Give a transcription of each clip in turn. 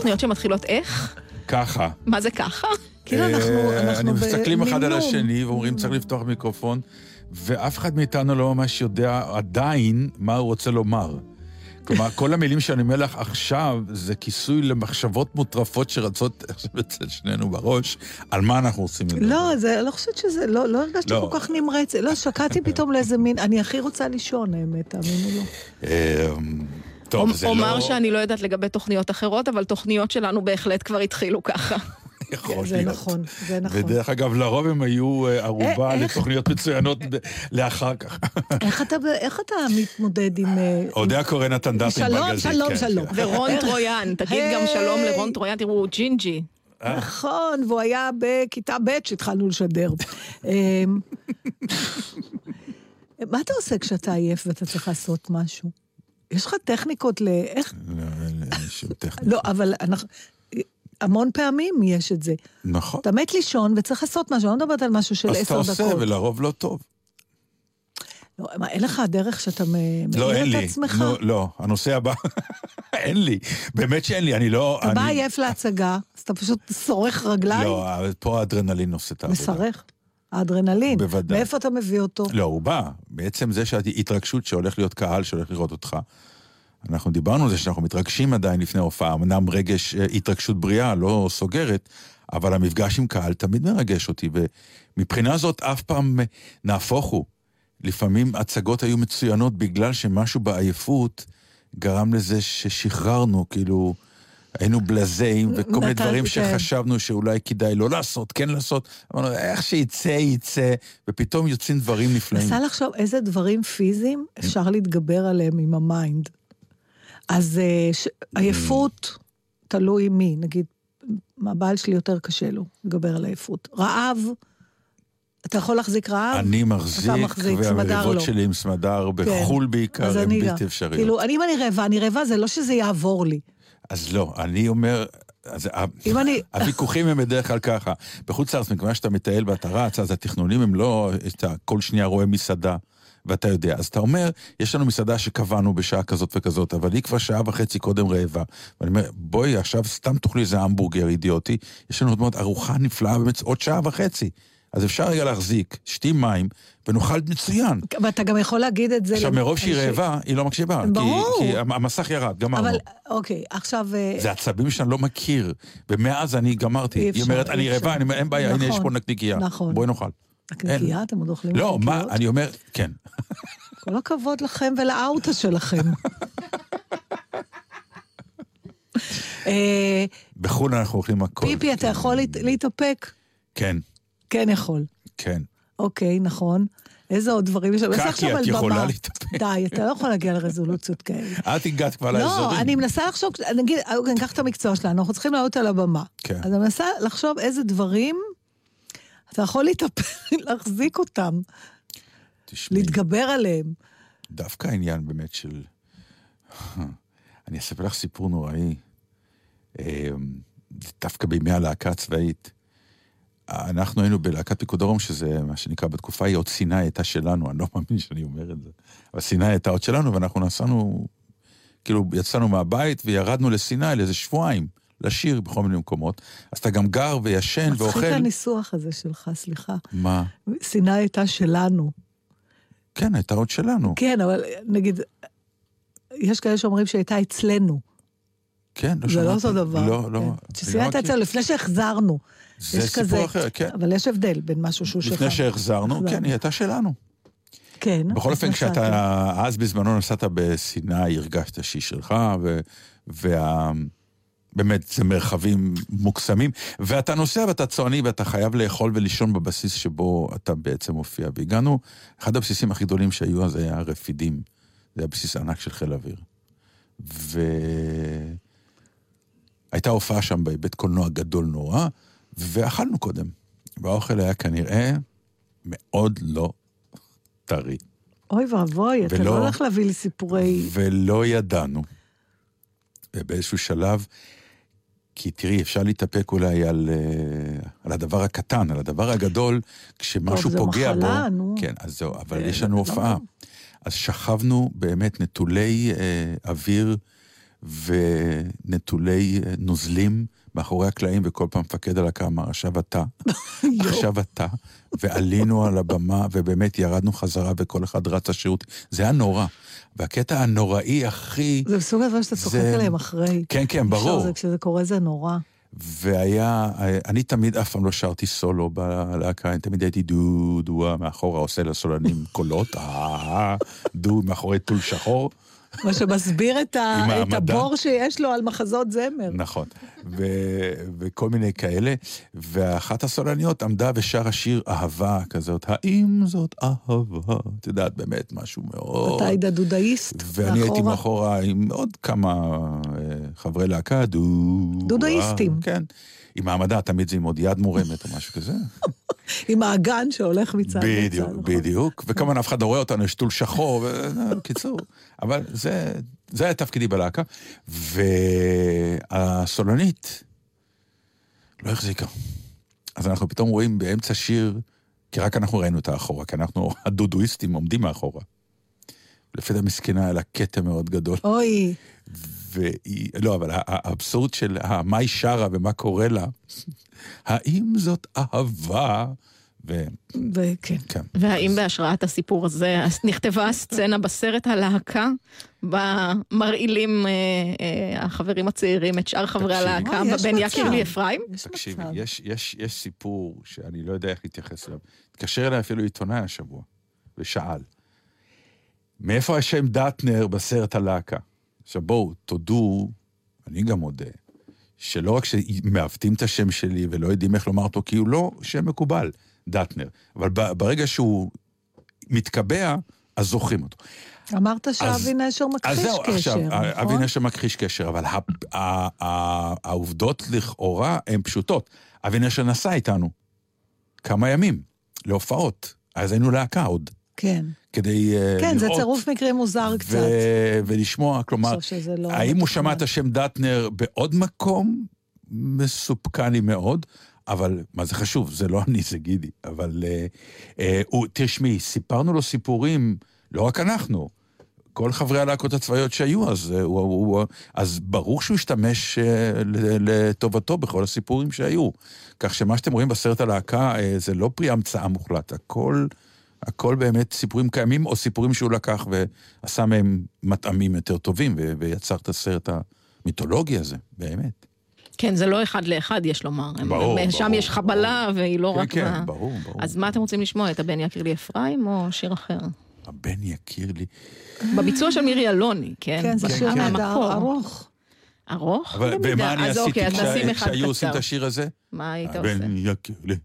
תוכניות שמתחילות איך? ככה. מה זה ככה? כאילו אנחנו, אה, אנחנו אני מסתכלים אחד על. השני ואומרים צריך לפתוח מיקרופון, ואף אחד מאיתנו לא ממש יודע עדיין מה הוא רוצה לומר. כלומר, כל המילים שאני אומר לך עכשיו, זה כיסוי למחשבות מוטרפות שרצות עכשיו אצל שנינו בראש, על מה אנחנו עושים את זה. לא, זה, אני לא חושבת שזה, לא, לא הרגשתי לא. כל כך נמרצת. לא, שקעתי פתאום לאיזה מין, אני הכי רוצה לישון, האמת, תאמינו לי. אה, טוב, זה לא... אומר שאני לא יודעת לגבי תוכניות אחרות, אבל תוכניות שלנו בהחלט כבר התחילו ככה. יכול זה להיות. נכון, זה נכון. ודרך אגב, לרוב הם היו אה, ערובה אה? לתוכניות מצוינות לאחר כך. איך אתה, איך אתה מתמודד עם... אה, אודה הקורא נתן שלום, בגזית. שלום, שלום. כן. ורון טרויאן, תגיד גם שלום. לרון טרויאן, תראו, הוא ג'ינג'י. אה. נכון, והוא היה בכיתה ב' שהתחלנו לשדר. אמ, מה אתה עושה כשאתה עייף ואתה צריך לעשות משהו? יש לך טכניקות ל... איך? לא, אין לי שום טכניקה. לא, אבל אנחנו... המון פעמים יש את זה. נכון. אתה מת לישון וצריך לעשות משהו, אני לא מדברת על משהו של אז אתה עשר עושה, דקות. ולרוב לא טוב. לא, מה, אין לך דרך שאתה מ- לא, אין לי. לא, הנושא הבא, אין לי. באמת שאין לי, אני לא... אתה בא אני- עייף להצגה, אז אתה פשוט שורך רגליים? לא, פה האדרנלין עושה את העבודה. מסרך? האדרנלין. בוודאי. מאיפה אתה מביא אותו? לא, הוא בא. בעצם זה שהתרגשות שהולך להיות קהל שהולך לראות אותך. אנחנו דיברנו על זה שאנחנו מתרגשים עדיין לפני ההופעה, אמנם רגש, אה, התרגשות בריאה, לא סוגרת, אבל המפגש עם קהל תמיד מרגש אותי, ומבחינה זאת אף פעם אה, נהפוך הוא. לפעמים הצגות היו מצוינות בגלל שמשהו בעייפות גרם לזה ששחררנו, כאילו, היינו בלייזי, וכל מיני דברים כן. שחשבנו שאולי כדאי לא לעשות, כן לעשות. אמרנו, איך שיצא, יצא, ופתאום יוצאים דברים נפלאים. נסה לחשוב איזה דברים פיזיים אפשר להתגבר עליהם עם ה mind. אז אה, ש- עייפות, תלוי מי, נגיד, הבעל שלי יותר קשה לו להתגבר על עייפות. רעב, אתה יכול להחזיק רעב? אני מחזיק, מחזיק, והמריבות לא. שלי עם סמדר בחו"ל אז בעיקר, הן. בלתי אפשריות. כאילו, אני, אם אני רעבה, אני רעבה, זה לא שזה יעבור לי. אז לא, אני אומר, אז אם אני... הוויכוחים הם בדרך כלל ככה. בחוץ לארץ, מכיוון שאתה מטייל ואתה רץ, אז התכנונים הם לא, אתה כל שנייה רואה מסעדה. ואתה יודע, אז אתה אומר, יש לנו מסעדה שקבענו בשעה כזאת וכזאת, אבל היא כבר שעה וחצי קודם רעבה. ואני אומר, בואי, עכשיו סתם תאכלי איזה המבורגר אידיוטי, יש לנו עוד מאוד ארוחה נפלאה באמת עוד שעה וחצי. אז אפשר רגע להחזיק, שתי מים, ונאכל מצוין. ואתה גם יכול להגיד את זה... עכשיו, מרוב שהיא רעבה, היא לא מקשיבה. כי- ברור. כי המ- המסך ירד, גמרנו. אבל, אוקיי, עכשיו... אה, זה עצבים שאני לא מכיר, ומאז אני גמרתי. היא אומרת, אני. רעבה, אין בעיה, הנה יש נכון, פה נקניקייה. נכון. בואי נאכל. נקניקייה, אתם עוד אוכלים לא, מה? אני אומר, כן. כל הכבוד לכם ולאוטו שלכם. אה, בחו"ל אנחנו אוכלים הכל. פיפי, אתה יכול להת- להתאפק? כן, כן יכול. כן. אוקיי, נכון. איזה עוד דברים יש? אני מנסה קקי, את יכולה. להתאפק. די, אתה לא יכול להגיע לרזולוציות כאלה. את הגעת כבר לא, לאזורים. אני מנסה לחשוב, נגיד, אוקיי, ניקח את המקצוע שלנו, אנחנו צריכים לעלות על הבמה. כן. אז אני מנסה לחשוב איזה דברים אתה יכול להתאפק, להחזיק אותם, תשמעי, להתגבר עליהם. דווקא העניין באמת של... אני אספר לך סיפור נוראי. אמ, דווקא בימי הלהקה הצבאית. אנחנו היינו בלהקת פיקוד דרום, שזה מה שנקרא בתקופה ההיא עוד סיני הייתה שלנו, אני לא מאמין שאני אומר את זה. אבל סיני הייתה עוד שלנו, ואנחנו נסענו, כאילו יצאנו מהבית וירדנו לסיני לאיזה שבועיים, לשיר בכל מיני מקומות, אז אתה גם גר וישן ואוכל. מצחיק הניסוח הזה שלך, סליחה. מה? סיני הייתה שלנו. כן, הייתה עוד שלנו. כן, אבל נגיד, יש כאלה שאומרים שהייתה אצלנו. כן, לא זה שמעתי. לא אותו דבר. לא, לא. כן. שסיני הייתה. אצלנו לפני שהחזרנו. זה סיפור כזה- אחר, כן. אבל יש הבדל בין משהו שהוא שלך. לפני שהחזרנו, כן, היא הייתה שלנו. כן. בכל אופן. כשאתה אז בזמנו נסעת בסיני, הרגשת שהיא שלך, ו... וה... באמת, זה מרחבים מוקסמים, ואתה נוסע ואתה צועני ואתה חייב לאכול ולישון בבסיס שבו אתה בעצם מופיע. והגענו, אחד הבסיסים הכי גדולים שהיו אז היה רפידים. זה היה בסיס ענק של חיל האוויר. והייתה הופעה שם בבית קולנוע גדול נורא, ואכלנו קודם. והאוכל היה כנראה מאוד לא טרי. אוי ואבוי, אתה לא הולך להביא לי סיפורי... ולא ידענו. ובאיזשהו שלב, כי תראי, אפשר להתאפק אולי על, אה, על הדבר הקטן, על הדבר הגדול, כשמשהו טוב, פוגע מחלה, בו. נו. כן, אז זהו, אבל כן, יש לנו לא הופעה. אז שכבנו באמת נטולי אה, אוויר ונטולי אה, נוזלים מאחורי הקלעים, וכל פעם מפקד על הקו אמר, עכשיו אתה, עכשיו אתה, ועלינו על הבמה, ובאמת ירדנו חזרה, וכל אחד רץ לשירות. זה היה נורא. והקטע הנוראי הכי... זה מסוג הדברים שאתה צוחק זה- עליהם אחרי. כן, כן, ברור. זה- כשזה קורה זה נורא. והיה, אני תמיד אף פעם לא שרתי סולו בלהקה, אני תמיד הייתי דו, דו, מאחורה עושה לסולנים קולות, אה, דו, מאחורי טול שחור. מה שמסביר את, ה... את. הבור שיש לו על מחזות זמר. נכון. ו, וכל מיני כאלה. ואחת הסולניות עמדה ושרה שיר אהבה כזאת, האם זאת אהבה? את יודעת, באמת, משהו מאוד... אתה היית דודאיסט ואני הייתי מאחורה. מאחורה עם עוד כמה אה, חברי להקה, דו... דודאיסטים. כן. עם העמדה, תמיד זה עם עוד יד מורמת או משהו כזה. עם האגן שהולך מצד לצד. בדיוק, נכון? בדיוק. וכמובן אף אחד לא רואה אותנו, יש טול שחור, בקיצור. אבל זה, זה היה תפקידי בלהקה. והסולנית לא החזיקה. אז אנחנו פתאום רואים באמצע שיר, כי רק אנחנו ראינו את האחורה, כי אנחנו הדודואיסטים עומדים מאחורה. לפי המסכנה היה לה כתם מאוד גדול. אוי, והיא, לא, אבל ה- האבסורד של מה היא שרה ומה קורה לה, האם זאת אהבה? וכן. וכן. והאם בהשראת הסיפור הזה אז נכתבה הסצנה בסרט הלהקה, בה מרעילים אה, אה, החברים הצעירים את שאר חברי תקשיבי. הלהקה, יש בבן יקיר. לי אפרים? יש תקשיבי. יש, יש, יש סיפור שאני לא יודע איך להתייחס אליו. התקשר אליי אפילו עיתונאי השבוע, ושאל, מאיפה השם דטנר בסרט הלהקה? עכשיו בואו, תודו, אני גם מודה, שלא רק שמעוותים את השם שלי ולא יודעים איך לומר אותו, כי הוא לא שם מקובל, דטנר. אבל ברגע שהוא מתקבע, אז זוכרים אותו. אמרת שאבי נשר אז מכחיש זהו, קשר, עכשיו, אבי נכון? נשר מכחיש קשר, אבל ה- ה- ה- העובדות לכאורה הן פשוטות. אבי נשר נסע איתנו כמה ימים להופעות, אז היינו להקה עוד, כן. כדי אה, כן, זה לראות צירוף מקרים מוזר ו- קצת. ולשמוע, כלומר, לא האם הוא מתוכנן. שמע את השם דטנר בעוד מקום? מסופקני מאוד. אבל מה זה חשוב? זה לא אני, זה גידי. אבל אה, אה, הוא, תשמעי, סיפרנו לו סיפורים, לא רק אנחנו, כל חברי הלהקות הצבאיות שהיו אז, אה, הוא, הוא, הוא, אז ברור שהוא השתמש אה, לטובתו בכל הסיפורים שהיו. כך שמה שאתם רואים בסרט הלהקה אה, זה לא פרי המצאה מוחלט, הכל, הכל באמת סיפורים קיימים, או סיפורים שהוא לקח ועשה מהם מטעמים יותר טובים, ו- ויצר את הסרט המיתולוגי הזה, באמת. כן, זה לא אחד לאחד, יש לומר. הם- ברור, הם- שם ברור, יש חבלה, והיא לא כן, רק... כן, ב- ברור, ברור. אז מה אתם רוצים לשמוע, את הבן יקיר לי אפרים או שיר אחר? הבן יכיר לי. בביצוע של מירי אלוני, כן? כן, זה בשיר שיר מהמקור. ארוך. ארוך? אבל. ומה אני אז עשיתי אוקיי, כשהיו עושים את. השיר הזה? מה היית עושה? הבן יכיר לי.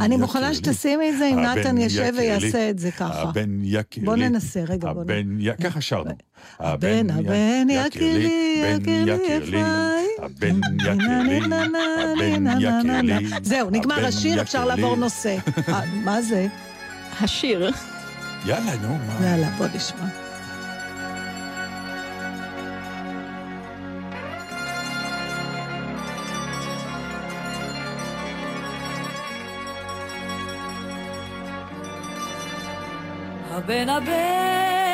אני מוכנה. שתשימי את זה אם נתן ישב לי. ויעשה את זה ככה. הבן יכיר לי. בוא ננסה, רגע, בוא הבן י... ככה שרנו. הבן, הבן יכיר לי אפרים. הבן יכיר לי, הבן יכיר לי. זהו, נגמר השיר, אפשר. לעבור נושא. מה זה? השיר, יאללה, נו, מה? יאללה, בוא נשמע. הבן הבן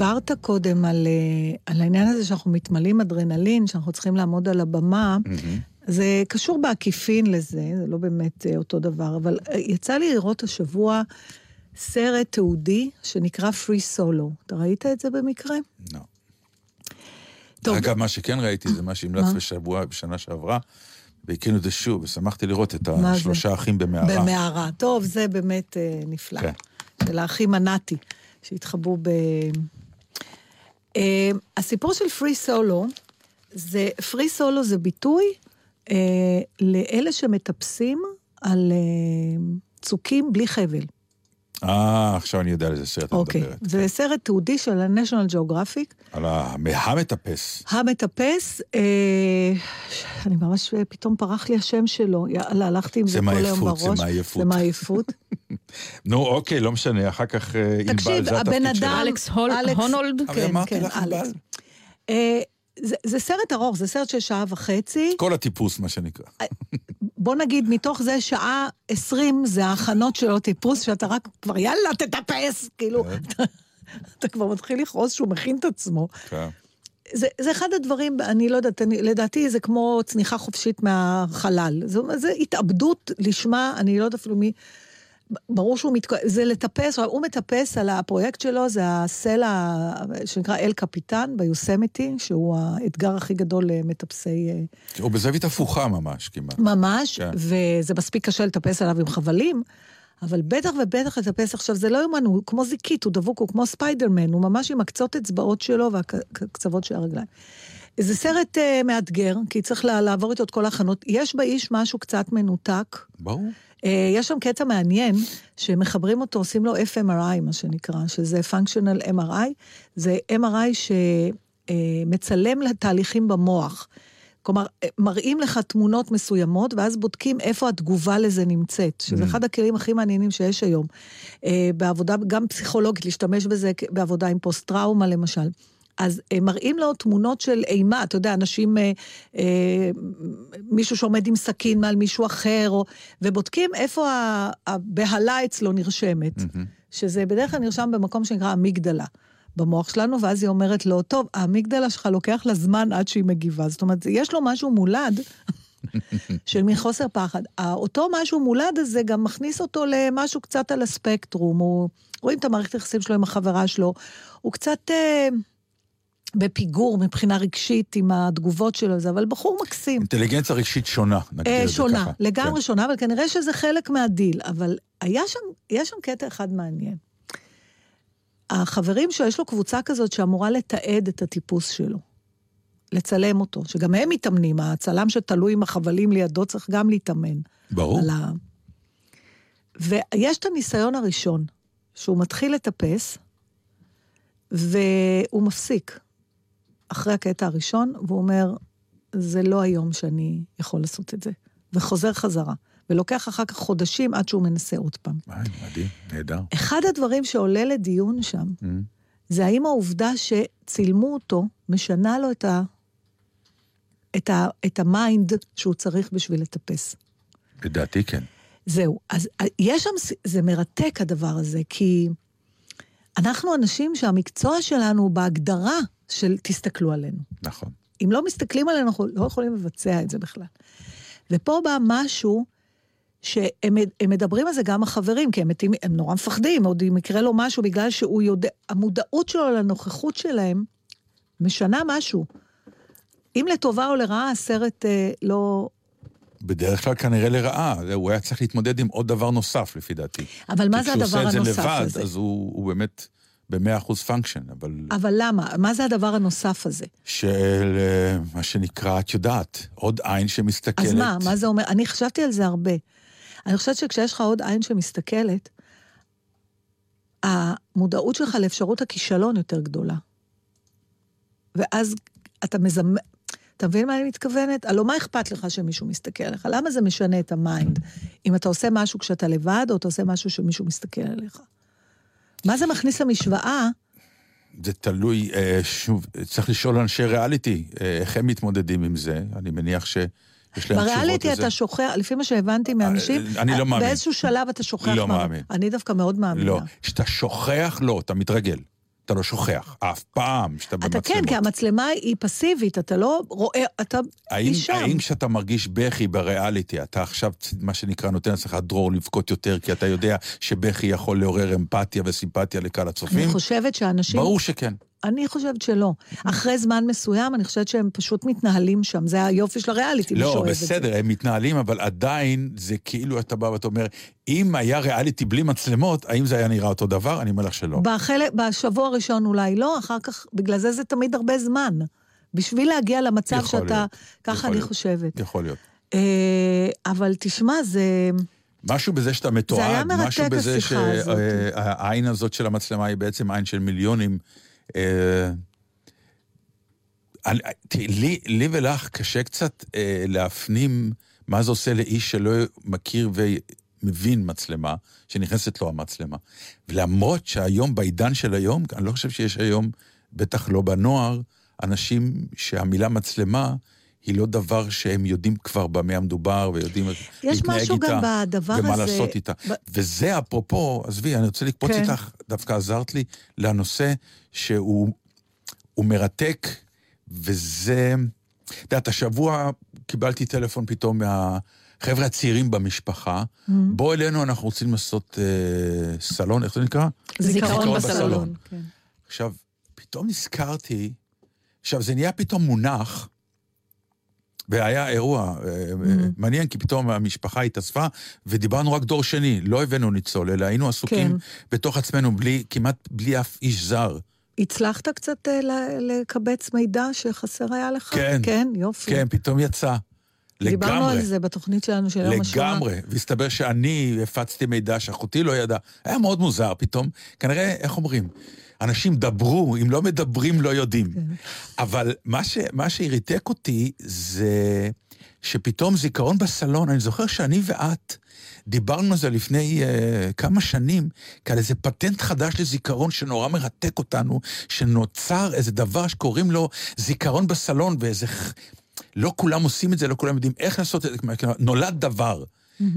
דיברת קודם על, אה, על העניין הזה שאנחנו מתמלאים אדרנלין, שאנחנו צריכים לעמוד על הבמה. זה קשור בעקיפין לזה, זה לא באמת אה, אותו דבר, אבל אה, יצא לי לראות השבוע סרט תיעודי שנקרא Free Solo. אתה ראית את זה במקרה? לא. טוב. אגב, מה שכן ראיתי זה מה שהמלץ? בשבוע, בשנה שעברה, והקרינו את זה שוב, ושמחתי לראות את מה זה? השלושה אחים במערה. במערה. טוב, זה באמת אה, נפלא. כן. של האחים הנאטי, שהתחבאו ב... אה, הסיפור של פרי סולו, זה, פרי סולו זה ביטוי אה, לאלה שמטפסים על אה, צוקים בלי חבל. אה, עכשיו אני יודע על איזה סרט את אוקיי. מדברת. זה סרט תיעודי של ה-National Geographic. על המטפס. המטפס, אה, אני ממש, אה, פתאום פרח לי השם שלו, יאללה, הלכתי עם זה זה כל היום מעייפות, זה בראש. מעייפות. זה מעייפות. נו, אוקיי, לא משנה, אחר כך אה, ענבל, תקשיב, זה הבן התפקיד אדם... שלה. אלכס הול- אלכס- הונולד? כן, כן, אלכס. אה, זה, זה סרט ארוך, זה סרט של שעה וחצי. כל הטיפוס, מה שנקרא. בוא נגיד, מתוך זה שעה עשרים זה ההכנות של הטיפוס, שאתה רק כבר יאללה, תטפס, כאילו, כן. אתה, אתה כבר מתחיל לכעוס שהוא מכין את עצמו. כן. זה, זה אחד הדברים, אני לא יודעת, אני, לדעתי זה כמו צניחה חופשית מהחלל. זה, זה התאבדות לשמה, אני לא יודעת אפילו מי... ברור שהוא מתק... זה לטפס, הוא מטפס על הפרויקט שלו, זה הסלע שנקרא אל קפיטן ביוסמיטי, שהוא האתגר הכי גדול למטפסי... אה, הוא בזווית הפוכה ממש, כמעט. ממש, כן. וזה מספיק קשה לטפס עליו עם חבלים, אבל בטח ובטח לטפס עכשיו, זה לא יאומן, הוא כמו זיקית, הוא דבוק, הוא כמו ספיידרמן, הוא ממש עם הקצות אצבעות שלו והקצוות של הרגליים. זה סרט uh, מאתגר, כי צריך לעבור איתו את כל ההכנות. יש באיש משהו קצת מנותק. ברור. Uh, יש שם קטע מעניין, שמחברים אותו, עושים לו FMRI, מה שנקרא, שזה functional MRI. זה MRI שמצלם לתהליכים במוח. כלומר, אה, מראים לך תמונות מסוימות, ואז בודקים איפה התגובה לזה נמצאת, שזה Mm. אחד הכלים הכי מעניינים שיש היום. אה, בעבודה, גם פסיכולוגית, להשתמש בזה בעבודה עם פוסט-טראומה, למשל. אז אה, מראים לו תמונות של אימה, אתה יודע, אנשים, אה, אה, מישהו שעומד עם סכין מעל מישהו אחר, או, ובודקים איפה הבהלה אצלו נרשמת, מהמם. שזה בדרך כלל נרשם במקום שנקרא אמיגדלה. במוח שלנו, ואז היא אומרת לו, טוב, האמיגדלה שלך לוקח לה זמן עד שהיא מגיבה. זאת אומרת, יש לו משהו מולד של מחוסר פחד. אותו משהו מולד הזה גם מכניס אותו למשהו קצת על הספקטרום. הוא, רואים את המערכת היחסים שלו עם החברה שלו. הוא קצת אה, בפיגור מבחינה רגשית עם התגובות שלו, לזה, אבל בחור מקסים. אינטליגנציה רגשית שונה, נגדיר אה, את זה שונה, ככה. לגמרי כן. שונה, אבל כנראה שזה חלק מהדיל. אבל היה שם, יש שם קטע אחד מעניין. החברים שלו, יש לו קבוצה כזאת שאמורה לתעד את הטיפוס שלו. לצלם אותו, שגם הם מתאמנים, הצלם שתלוי עם החבלים לידו צריך גם להתאמן. ברור. ה... ויש את הניסיון הראשון, שהוא מתחיל לטפס, והוא מפסיק אחרי הקטע הראשון, והוא אומר, זה לא היום שאני יכול לעשות את זה. וחוזר חזרה. ולוקח אחר כך חודשים עד שהוא מנסה עוד פעם. מדהים, נהדר. אחד הדברים שעולה לדיון שם, Mm. זה האם העובדה שצילמו אותו משנה לו את, ה... את, ה... את ה mind שהוא צריך בשביל לטפס. לדעתי כן. זהו, אז יש שם, זה מרתק הדבר הזה, כי אנחנו אנשים שהמקצוע שלנו בהגדרה של תסתכלו עלינו. נכון. אם לא מסתכלים עלינו, אנחנו לא יכולים לבצע את זה בכלל. ופה בא משהו שהם הם מדברים על זה גם החברים, כי הם, מתים, הם נורא מפחדים, עוד אם יקרה לו משהו, בגלל שהוא יודע, המודעות שלו לנוכחות שלהם משנה משהו. אם לטובה או לרעה, הסרט אה, לא... בדרך כלל כנראה לרעה, הוא היה צריך להתמודד עם עוד דבר נוסף, לפי דעתי. אבל מה זה כי הדבר כשהוא עושה את הנוסף זה לבד, הזה? אז הוא, הוא באמת במאה אחוז פונקשן, אבל... אבל למה? מה זה הדבר הנוסף הזה? של אה, מה שנקרא, את יודעת, עוד עין שמסתכלת. אז מה, מה זה אומר? אני חשבתי על זה הרבה. אני חושבת שכשיש לך עוד עין שמסתכלת, המודעות שלך לאפשרות הכישלון יותר גדולה. ואז אתה מזמ... אתה מבין מה אני מתכוונת? הלוא מה אכפת לך שמישהו מסתכל עליך? למה זה משנה את ה mind? אם אתה עושה משהו כשאתה לבד, או אתה עושה משהו שמישהו מסתכל עליך? מה זה מכניס למשוואה? זה תלוי, אה, שוב, צריך לשאול אנשי ריאליטי, אה, איך הם מתמודדים עם זה. אני מניח שיש להם תשובות לזה. בריאליטי אתה שוכח, לפי מה שהבנתי מאנשים, אה, אני לא מאמין. באיזשהו שלב אתה שוכח. לא מאמין. אני דווקא מאוד מאמינה. לא. כשאתה שוכח, לא, אתה מתרגל. אתה לא שוכח, אף פעם שאתה אתה במצלמות. כן, כי המצלמה היא פסיבית, אתה לא רואה, אתה האם, שם. האם כשאתה מרגיש בכי בריאליטי, אתה עכשיו, מה שנקרא, נותן לעצמך דרור לבכות יותר, כי אתה יודע שבכי יכול לעורר אמפתיה וסימפתיה לקהל הצופים? אני חושבת שאנשים... ברור שכן. אני חושבת שלא. אחרי זמן מסוים, אני חושבת שהם פשוט מתנהלים שם. זה היופי של הריאליטי, לא. בסדר, הם מתנהלים, אבל עדיין זה כאילו אתה בא ואתה אומר, אם היה ריאליטי בלי מצלמות, האם זה היה נראה אותו דבר? אני אומר לך שלא. בחלק, בשבוע הראשון אולי לא, אחר כך, בגלל זה זה תמיד הרבה זמן. בשביל להגיע למצב שאתה... להיות, ככה אני להיות. חושבת. יכול להיות. אה, אבל תשמע, זה... משהו בזה שאתה מתועד, משהו בזה. שהעין הזאת של המצלמה היא בעצם עין של מיליונים. אה, לי, לי ולך קשה קצת אה, להפנים מה זה עושה לאיש שלא מכיר ומבין מצלמה, שנכנסת לו המצלמה. ולמרות שהיום, בעידן של היום, אני לא חושב שיש היום, בטח לא בנוער, אנשים שהמילה מצלמה היא לא דבר שהם יודעים כבר במה המדובר ויודעים יש להתנהג משהו איתה גם בדבר ומה הזה- לעשות איתה. ב- וזה אפרופו, עזבי, אני רוצה לקפוץ כן. איתך, דווקא עזרת לי לנושא שהוא הוא מרתק, וזה... את יודעת, השבוע קיבלתי טלפון פתאום מהחבר'ה הצעירים במשפחה, Mm-hmm. בוא אלינו, אנחנו רוצים לעשות אה, סלון, איך זה נקרא? זיכרון זיכרון בסלון. בסלון. כן. עכשיו, פתאום נזכרתי, עכשיו, זה נהיה פתאום מונח, והיה אירוע אה, מעניין, כי פתאום המשפחה התאספה, ודיברנו רק דור שני, לא הבאנו ניצול, אלא היינו עסוקים כן. בתוך עצמנו, בלי, כמעט בלי אף איש זר. הצלחת קצת אה, לקבץ מידע שחסר היה לך? כן. כן, יופי. כן, פתאום יצא. דיברנו לגמרי. על זה בתוכנית שלנו של יום השואה. לגמרי, והסתבר שאני הפצתי מידע שאחותי לא ידעה. היה מאוד מוזר פתאום. כנראה, איך אומרים? אנשים דברו, אם לא מדברים, לא יודעים. כן. אבל מה, ש, מה שהריתק אותי זה שפתאום זיכרון בסלון, אני זוכר שאני ואת דיברנו על זה לפני uh, כמה שנים, כעל איזה פטנט חדש לזיכרון שנורא מרתק אותנו, שנוצר איזה דבר שקוראים לו זיכרון בסלון, ואיזה... לא כולם עושים את זה, לא כולם יודעים איך לעשות את זה, נולד דבר.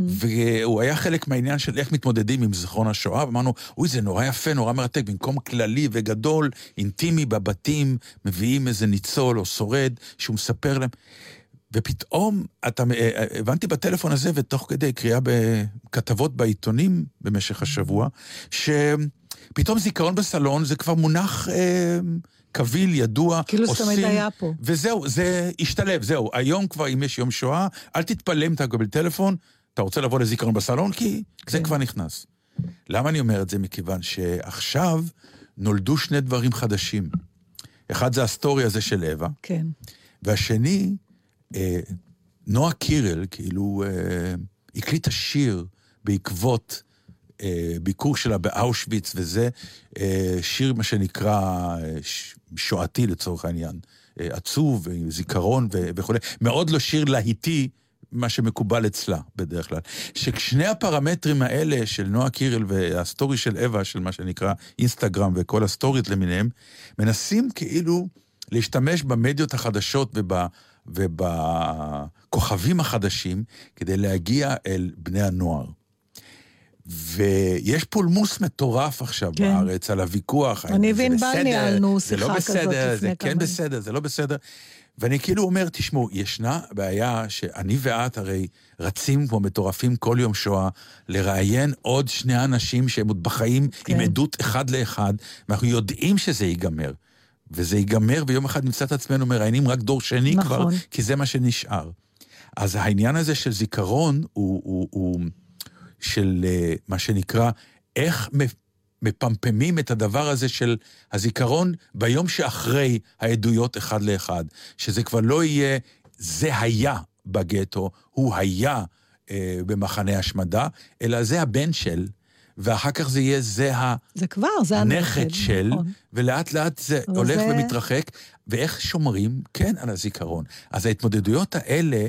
והוא היה חלק מהעניין של איך מתמודדים עם זיכרון השואה, ואמרנו, אוי, זה נורא יפה, נורא מרתק, במקום כללי וגדול, אינטימי בבתים, מביאים איזה ניצול או שורד שהוא מספר להם. ופתאום, אתה, אה, הבנתי בטלפון הזה, ותוך כדי קריאה בכתבות בעיתונים במשך השבוע, שפתאום זיכרון בסלון זה כבר מונח אה, קביל, ידוע, כאילו זה תמיד היה פה. וזהו, זה השתלב, זהו. היום כבר, אם יש יום שואה, אל תתפלא אם אתה מקבל טלפון, אתה רוצה לבוא לזיכרון בסלון, כי זה כן. כבר נכנס. למה אני אומר את זה? מכיוון שעכשיו נולדו שני דברים חדשים. אחד זה הסטורי הזה של אווה, כן. והשני, אה, נועה קירל, כאילו, אה, הקליטה שיר בעקבות אה, ביקור שלה באושוויץ, וזה אה, שיר, מה שנקרא, אה, שואתי לצורך העניין. אה, עצוב, אה, זיכרון וכולי. מאוד לא שיר להיטי, מה שמקובל אצלה בדרך כלל. ששני הפרמטרים האלה של נועה קירל והסטורי של אווה, של מה שנקרא אינסטגרם וכל הסטוריות למיניהם, מנסים כאילו להשתמש במדיות החדשות וב... ובכוכבים החדשים כדי להגיע אל בני הנוער. ויש פולמוס מטורף עכשיו כן. כן. בארץ על הוויכוח. אני זה וענבל בסדר, ניהלנו זה לא שיחה כזאת בסדר, זה לפני כן כמה- בסדר, זה לא בסדר. ואני כאילו אומר, תשמעו, ישנה בעיה שאני ואת הרי רצים כמו מטורפים כל יום שואה לראיין עוד שני אנשים שהם עוד בחיים כן. עם עדות אחד לאחד, ואנחנו יודעים שזה ייגמר. וזה ייגמר, ויום אחד נמצא את עצמנו מראיינים רק דור שני נכון. כבר, כי זה מה שנשאר. אז העניין הזה של זיכרון הוא, הוא, הוא של אה, מה שנקרא, איך מפמפמים את הדבר הזה של הזיכרון ביום שאחרי העדויות אחד לאחד. שזה כבר לא יהיה, זה היה בגטו, הוא היה אה, במחנה השמדה, אלא זה הבן של, ואחר כך זה יהיה זה. זה כבר, זה הנכד של, נכון. ולאט לאט זה הולך זה- ומתרחק, ואיך שומרים, כן, על הזיכרון. אז ההתמודדויות האלה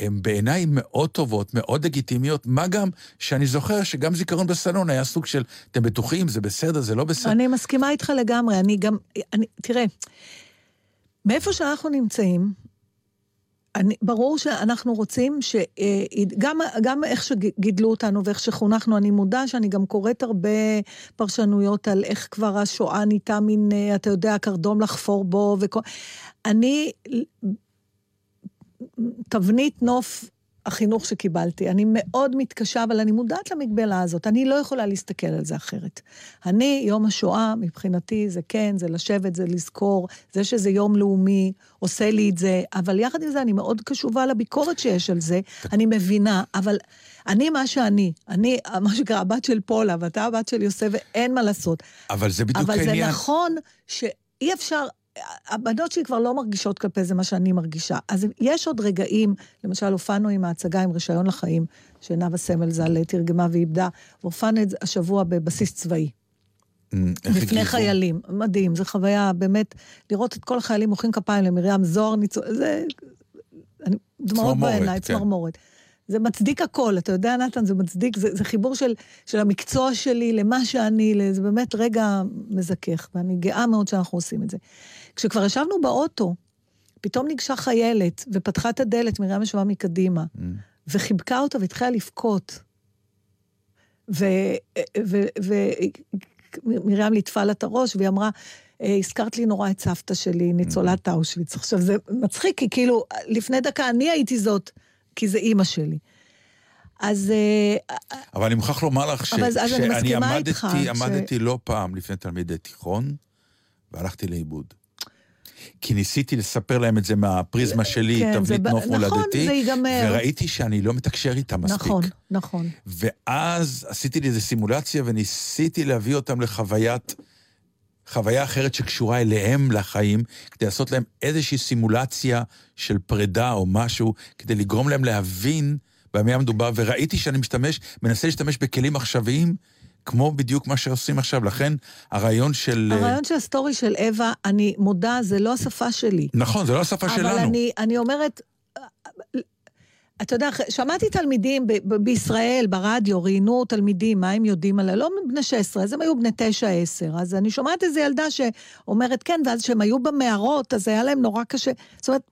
הן בעיניי מאוד טובות, מאוד לגיטימיות, מה גם שאני זוכר שגם זיכרון בסלון היה סוג של, אתם בטוחים, זה בסדר, זה לא בסדר. אני מסכימה איתך לגמרי, אני גם, אני, תראה, מאיפה שאנחנו נמצאים, אני, ברור שאנחנו רוצים ש... אה, גם, גם איך שגידלו אותנו ואיך שחונכנו, אני מודה שאני גם קוראת הרבה פרשנויות על איך כבר השואה נהייתה מין, אה, אתה יודע, קרדום לחפור בו וכל... אני, תבנית נוף החינוך שקיבלתי. אני מאוד מתקשה, אבל אני מודעת למגבלה הזאת. אני לא יכולה להסתכל על זה אחרת. אני, יום השואה, מבחינתי, זה כן, זה לשבת, זה לזכור, זה שזה יום לאומי, עושה לי את זה, אבל יחד עם זה, אני מאוד קשובה לביקורת שיש על זה, אני מבינה, אבל אני מה שאני, אני, מה שנקרא, הבת של פולה, ואתה הבת של יוסף, ואין מה לעשות. אבל זה בדיוק אבל העניין. זה נכון שאי אפשר, הבנות שלי כבר לא מרגישות כלפי זה מה שאני מרגישה. אז יש עוד רגעים, למשל הופענו עם ההצגה עם רישיון לחיים, שנאוה סמל ז"ל תרגמה ואיבדה, והופענו את זה השבוע בבסיס צבאי. הגיבו? חיילים. מדהים, זו חוויה באמת, לראות את כל החיילים מוחאים כפיים למרים זוהר ניצול, זה... אני, דמעות בעיניי, כן. צמרמורת. זה מצדיק הכל, אתה יודע, נתן, זה מצדיק, זה, זה חיבור של, של המקצוע שלי למה שאני, זה באמת רגע מזכך, ואני גאה מאוד שאנחנו עושים את זה. כשכבר ישבנו באוטו, פתאום ניגשה חיילת ופתחה את הדלת, מרים ישבה מקדימה, Mm. וחיבקה אותה והתחילה לבכות. ומרים ליטפה לה את הראש, והיא אמרה, "אה, הזכרת לי נורא את סבתא שלי, ניצולת אושוויץ. עכשיו, זה מצחיק, כי כאילו, לפני דקה אני הייתי זאת, כי זה אימא שלי. אז אה, אבל אני מוכרח לומר לך ש- אז אני שאני עמדתי, איתך ש- עמדתי לא פעם לפני תלמידי תיכון, והלכתי לאיבוד. כי ניסיתי לספר להם את זה מהפריזמה שלי, כן, תבנית ב- נוף נכון, מולדתי, זה ייגמר. וראיתי שאני לא מתקשר איתם מספיק. נכון, נכון. ואז עשיתי לי איזו סימולציה וניסיתי להביא אותם לחוויית, חוויה אחרת שקשורה אליהם לחיים, כדי לעשות להם איזושהי סימולציה של פרידה או משהו, כדי לגרום להם להבין במה מדובר, וראיתי שאני משתמש, מנסה להשתמש בכלים עכשוויים, כמו בדיוק מה שעושים עכשיו. לכן הרעיון של... הרעיון של הסטורי של אווה, אני מודה, זה לא השפה שלי. נכון, זה לא השפה אבל שלנו. אני, אני אומרת, אתה יודע, שמעתי תלמידים ב- ב- בישראל, ברדיו, ראיינו תלמידים, מה הם יודעים עליה, לא בני 16, אז הם היו בני 9-10. אז אני שומעת איזו ילדה שאומרת כן, ואז כשהם היו במערות, אז היה להם נורא קשה. זאת אומרת,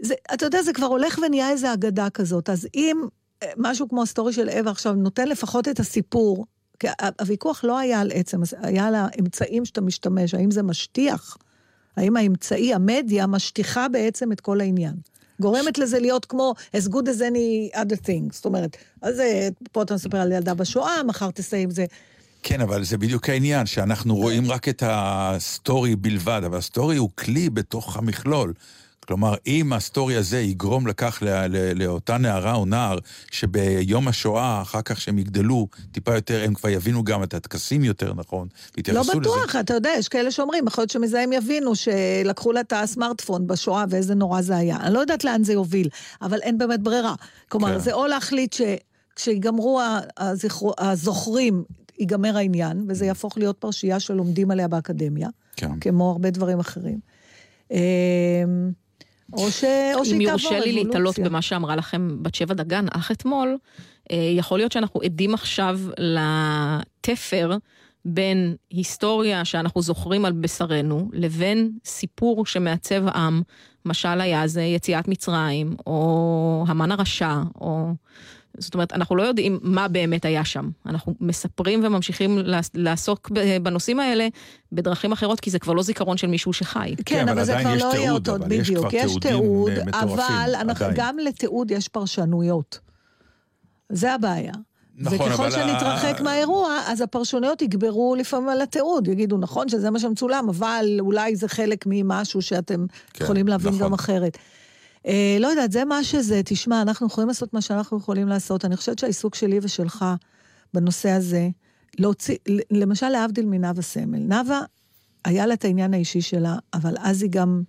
זה, אתה יודע, זה כבר הולך ונהיה איזו אגדה כזאת. אז אם אה, משהו כמו הסטורי של אווה עכשיו נותן לפחות את הסיפור, הוויכוח לא היה על עצם, היה על האמצעים שאתה משתמש, האם זה משטיח? האם האמצעי, המדיה, משטיחה בעצם את כל העניין. גורמת לזה להיות כמו as good as any other thing. זאת אומרת, אז פה אתה מספר על ילדה בשואה, מחר תסיים זה. כן, אבל זה בדיוק העניין, שאנחנו רואים רק את הסטורי בלבד, אבל הסטורי הוא כלי בתוך המכלול. כלומר, אם הסטורי הזה יגרום לכך לא, לא, לאותה נערה או נער, שביום השואה, אחר כך שהם יגדלו טיפה יותר, הם כבר יבינו גם את הטקסים יותר נכון, לא ויתייחסו לזה. בטוח, אתה יודע, יש כאלה שאומרים, יכול להיות שמזה הם יבינו שלקחו לה את הסמארטפון בשואה ואיזה נורא זה היה. אני לא יודעת לאן זה יוביל, אבל אין באמת ברירה. כלומר, כן. זה או להחליט שכשיגמרו הזכרו- הזוכרים, ייגמר העניין, וזה יהפוך להיות פרשייה שלומדים עליה באקדמיה, כן. כמו הרבה דברים אחרים. או ש- או שהיא אם תעבור יורשה לי להתעלות אבולוציה. במה שאמרה לכם בת שבע דגן אך אתמול, אה, יכול להיות שאנחנו עדים עכשיו לתפר בין היסטוריה שאנחנו זוכרים על בשרנו, לבין סיפור שמעצב עם, משל היה זה יציאת מצרים, או המן הרשע, או... זאת אומרת, אנחנו לא יודעים מה באמת היה שם. אנחנו מספרים וממשיכים לעס- לעסוק בנושאים האלה בדרכים אחרות, כי זה כבר לא זיכרון של מישהו שחי. כן, כן, אבל אבל זה כבר יש לא יהיה תיעוד, אותו, בדיוק, כבר יש תיעודים, תיעוד, אה, מטורפים, אבל. גם לתיעוד יש פרשנויות. זה הבעיה. נכון, וככל אבל שנתרחק ה- מהאירוע, אז הפרשנויות יגברו לפעמים על התיעוד. יגידו, נכון שזה מה שמצולם, אבל אולי זה חלק ממשהו שאתם כן, יכולים להבין נכון. גם אחרת. אה, לא יודעת, זה מה שזה. תשמע, אנחנו יכולים לעשות מה שאנחנו יכולים לעשות. אני חושבת שהעיסוק שלי ושלך בנושא הזה, להוציא, למשל להבדיל מנאוה סמל. נאוה, היה לה את העניין האישי שלה, אבל אז היא גם...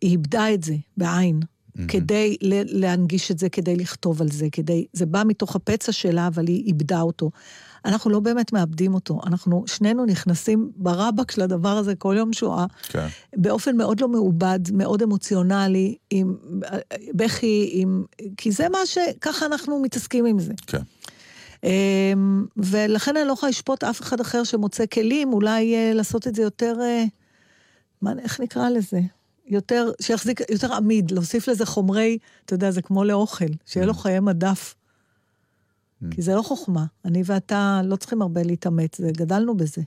היא איבדה את זה בעין, כדי ל- להנגיש את זה, כדי לכתוב על זה, כדי... זה בא מתוך הפצע שלה, אבל היא איבדה אותו. אנחנו לא באמת מאבדים אותו, אנחנו שנינו נכנסים ברבק של הדבר הזה כל יום שואה, כן. באופן מאוד לא מעובד, מאוד אמוציונלי, עם בכי, עם... כי זה מה ש... ככה אנחנו מתעסקים עם זה. כן. אמ, ולכן אני לא יכולה לשפוט אף אחד אחר שמוצא כלים, אולי אה, לעשות את זה יותר, אה, מה, איך נקרא לזה? יותר, שיחזיק, יותר עמיד, להוסיף לזה חומרי, אתה יודע, זה כמו לאוכל, שיהיה לו חיי מדף. כי זה לא חוכמה. אני ואתה לא צריכים הרבה להתאמץ, גדלנו בזה.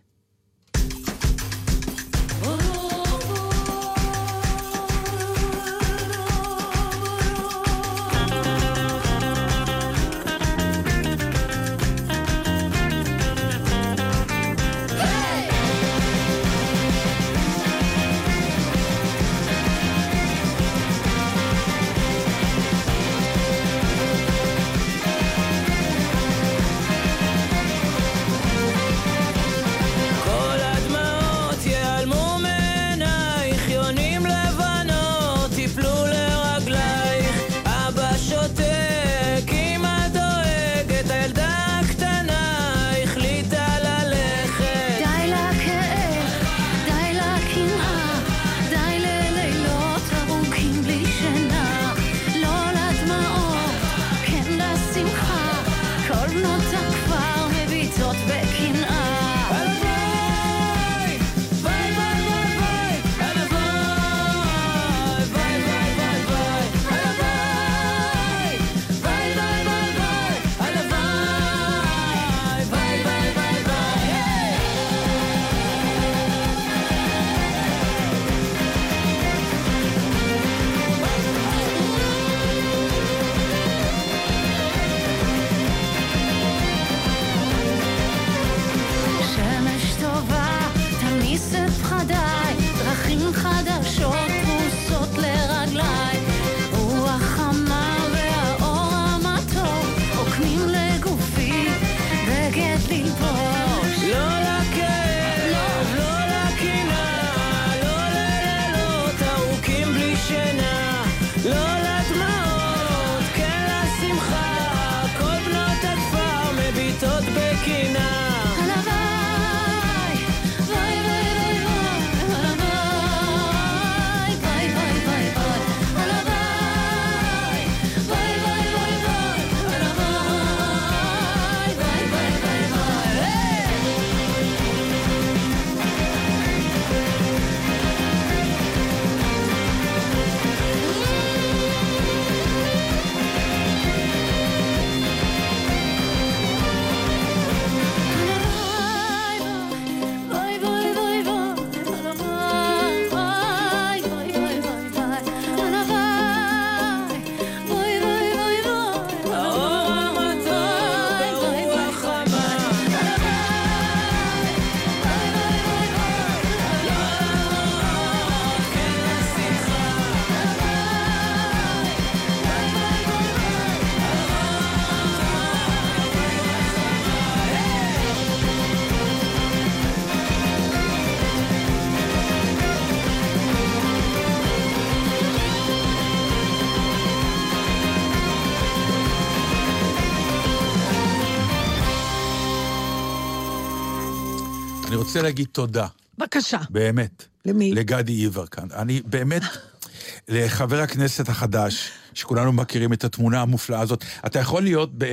רוצה להגיד תודה, בבקשה. באמת. למי? לגדי יברקן. אני באמת, לחבר הכנסת החדש, שכולנו מכירים את התמונה המופלאה הזאת, אתה יכול להיות ב...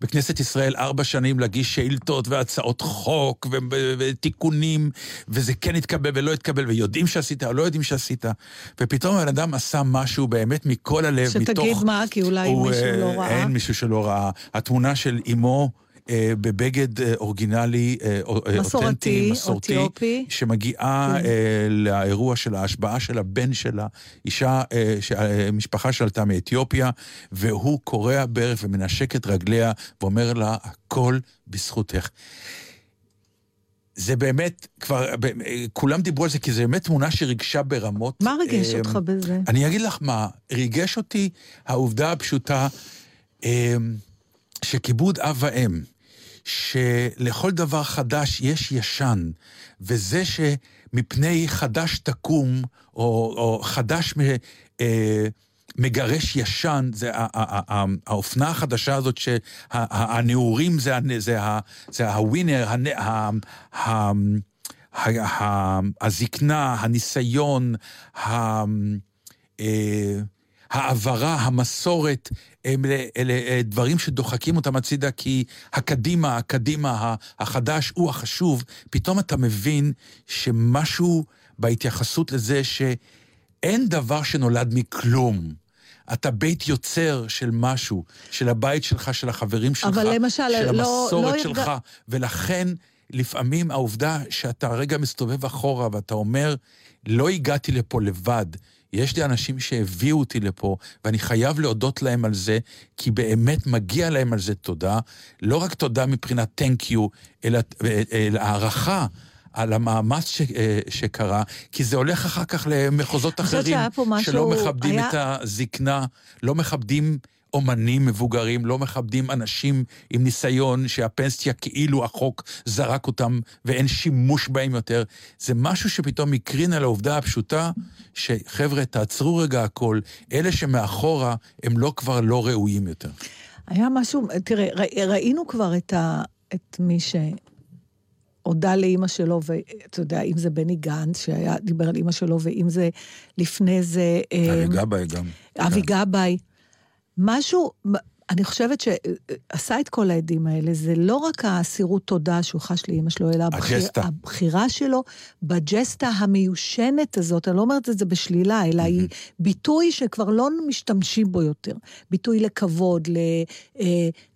בכנסת ישראל ארבע שנים להגיש שאילתות והצעות חוק ו- ו- ותיקונים, וזה כן התקבל ולא התקבל, ויודעים שעשית או לא יודעים שעשית, ופתאום הבן אדם עשה משהו באמת מכל הלב, שתגיד מתוך... מה, כי אולי הוא, מישהו אה, לא ראה. אין מישהו שלא ראה. התמונה של אימו... אה, בבגד אה, אורגינלי, אה, או- אה, מסורתי, אותנטי, מסורתי, אתיופי. שמגיעה כן. אה, לאירוע של ההשבעה של הבן שלה, אישה, אה, ש- אה, משפחה שעלתה מאתיופיה, והוא קורע ברך ומנשק את רגליה ואומר לה, הכל בזכותך. זה באמת, כבר, אה, כולם דיברו על זה, כי זו באמת תמונה שריגשה ברמות. מה ריגש אותך בזה? אני אגיד לך מה, ריגש אותי העובדה הפשוטה שכיבוד אב ואם, שלכל דבר חדש יש ישן, וזה שמפני חדש תקום, או, או חדש מ, אה, מגרש ישן, זה ה- ה- ה- ה- האופנה החדשה הזאת שהנעורים זה, זה, ה- זה הווינר, הנ- ה- ה- ה- ה- הזקנה, הניסיון, ה- אה, העברה, המסורת, אלה, אלה אה, דברים שדוחקים אותם הצידה, כי הקדימה, הקדימה, החדש הוא החשוב. פתאום אתה מבין שמשהו בהתייחסות לזה שאין דבר שנולד מכלום. אתה בית יוצר של משהו, של הבית שלך, של החברים שלך, אבל למשל, של לא- המסורת לא שלך, הרגע- ולכן לפעמים העובדה שאתה רגע מסתובב אחורה ואתה אומר, לא הגעתי לפה לבד. יש לי אנשים שהביאו אותי לפה, ואני חייב להודות להם על זה, כי באמת מגיע להם על זה תודה. לא רק תודה מבחינת thank you, אלא, אלא הערכה. על המאמץ ש, אה, שקרה, כי זה הולך אחר כך למחוזות אחרים, משהו- שלא מכבדים היה- את הזקנה, לא מכבדים אומנים מבוגרים, לא מכבדים אנשים עם ניסיון שהפנסיה כאילו החוק זרק אותם ואין שימוש בהם יותר. זה משהו שפתאום הקרין על העובדה הפשוטה, שחבר'ה, תעצרו רגע הכל, אלה שמאחורה הם לא כבר לא ראויים יותר. היה משהו, תראה, ראי- ראינו כבר את, ה, את מי שהודה לאימא שלו, ואתה יודע, אם זה בני גנץ, שהיה, דיבר על אימא שלו, ואם זה לפני זה... אה, אבי גבאי גם. אבי גבאי. משהו, אני חושבת שעשה את כל העדים האלה, זה לא רק האסירות תודה שהוא חש לאימא שלו, אלא הבחיר. הבחירה שלו בג'סטה המיושנת הזאת, אני לא אומרת את זה בשלילה, אלא היא ביטוי שכבר לא משתמשים בו יותר. ביטוי לכבוד,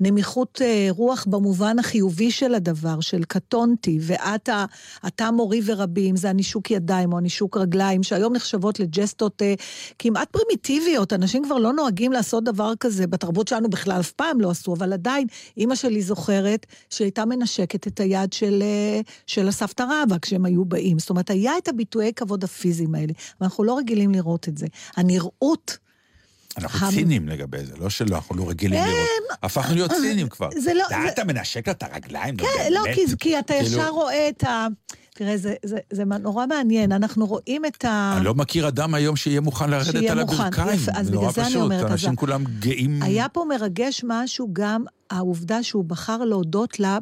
לנמיכות אה, רוח במובן החיובי של הדבר, של קטונתי, ואתה אתה מורי ורבי, אם זה הנישוק ידיים או הנישוק רגליים, שהיום נחשבות לג'סטות אה, כמעט פרימיטיביות, אנשים כבר לא נוהגים לעשות דבר כזה, בתרבות שלנו בכלל אף פעם לא עשו, אבל עדיין, אימא שלי זוכרת שהיא הייתה מנשקת את היד של, אה, של הסבתא רבא כשהם היו באים. זאת אומרת, היה את הביטויי כבוד הפיזיים האלה, ואנחנו לא רגילים לראות את זה. הנראות... אנחנו המ- ציניים לגבי זה, לא שלא, אנחנו לא רגילים לראות. הפכנו להיות ציניים כבר. זה לא- זה- אתה מנשק לה את הרגליים, כן, לא, באמת. כי, כי אתה כאילו, ישר רואה את ה... תראה, זה, זה, זה נורא מעניין, אנחנו רואים את ה... אני לא מכיר אדם היום שיהיה מוכן לרדת שיהיה על. הברכיים. יפה, אז זה בגלל זה אני אומרת, אז אנשים ה- כולם גאים. היה פה מרגש משהו גם העובדה שהוא בחר להודות לה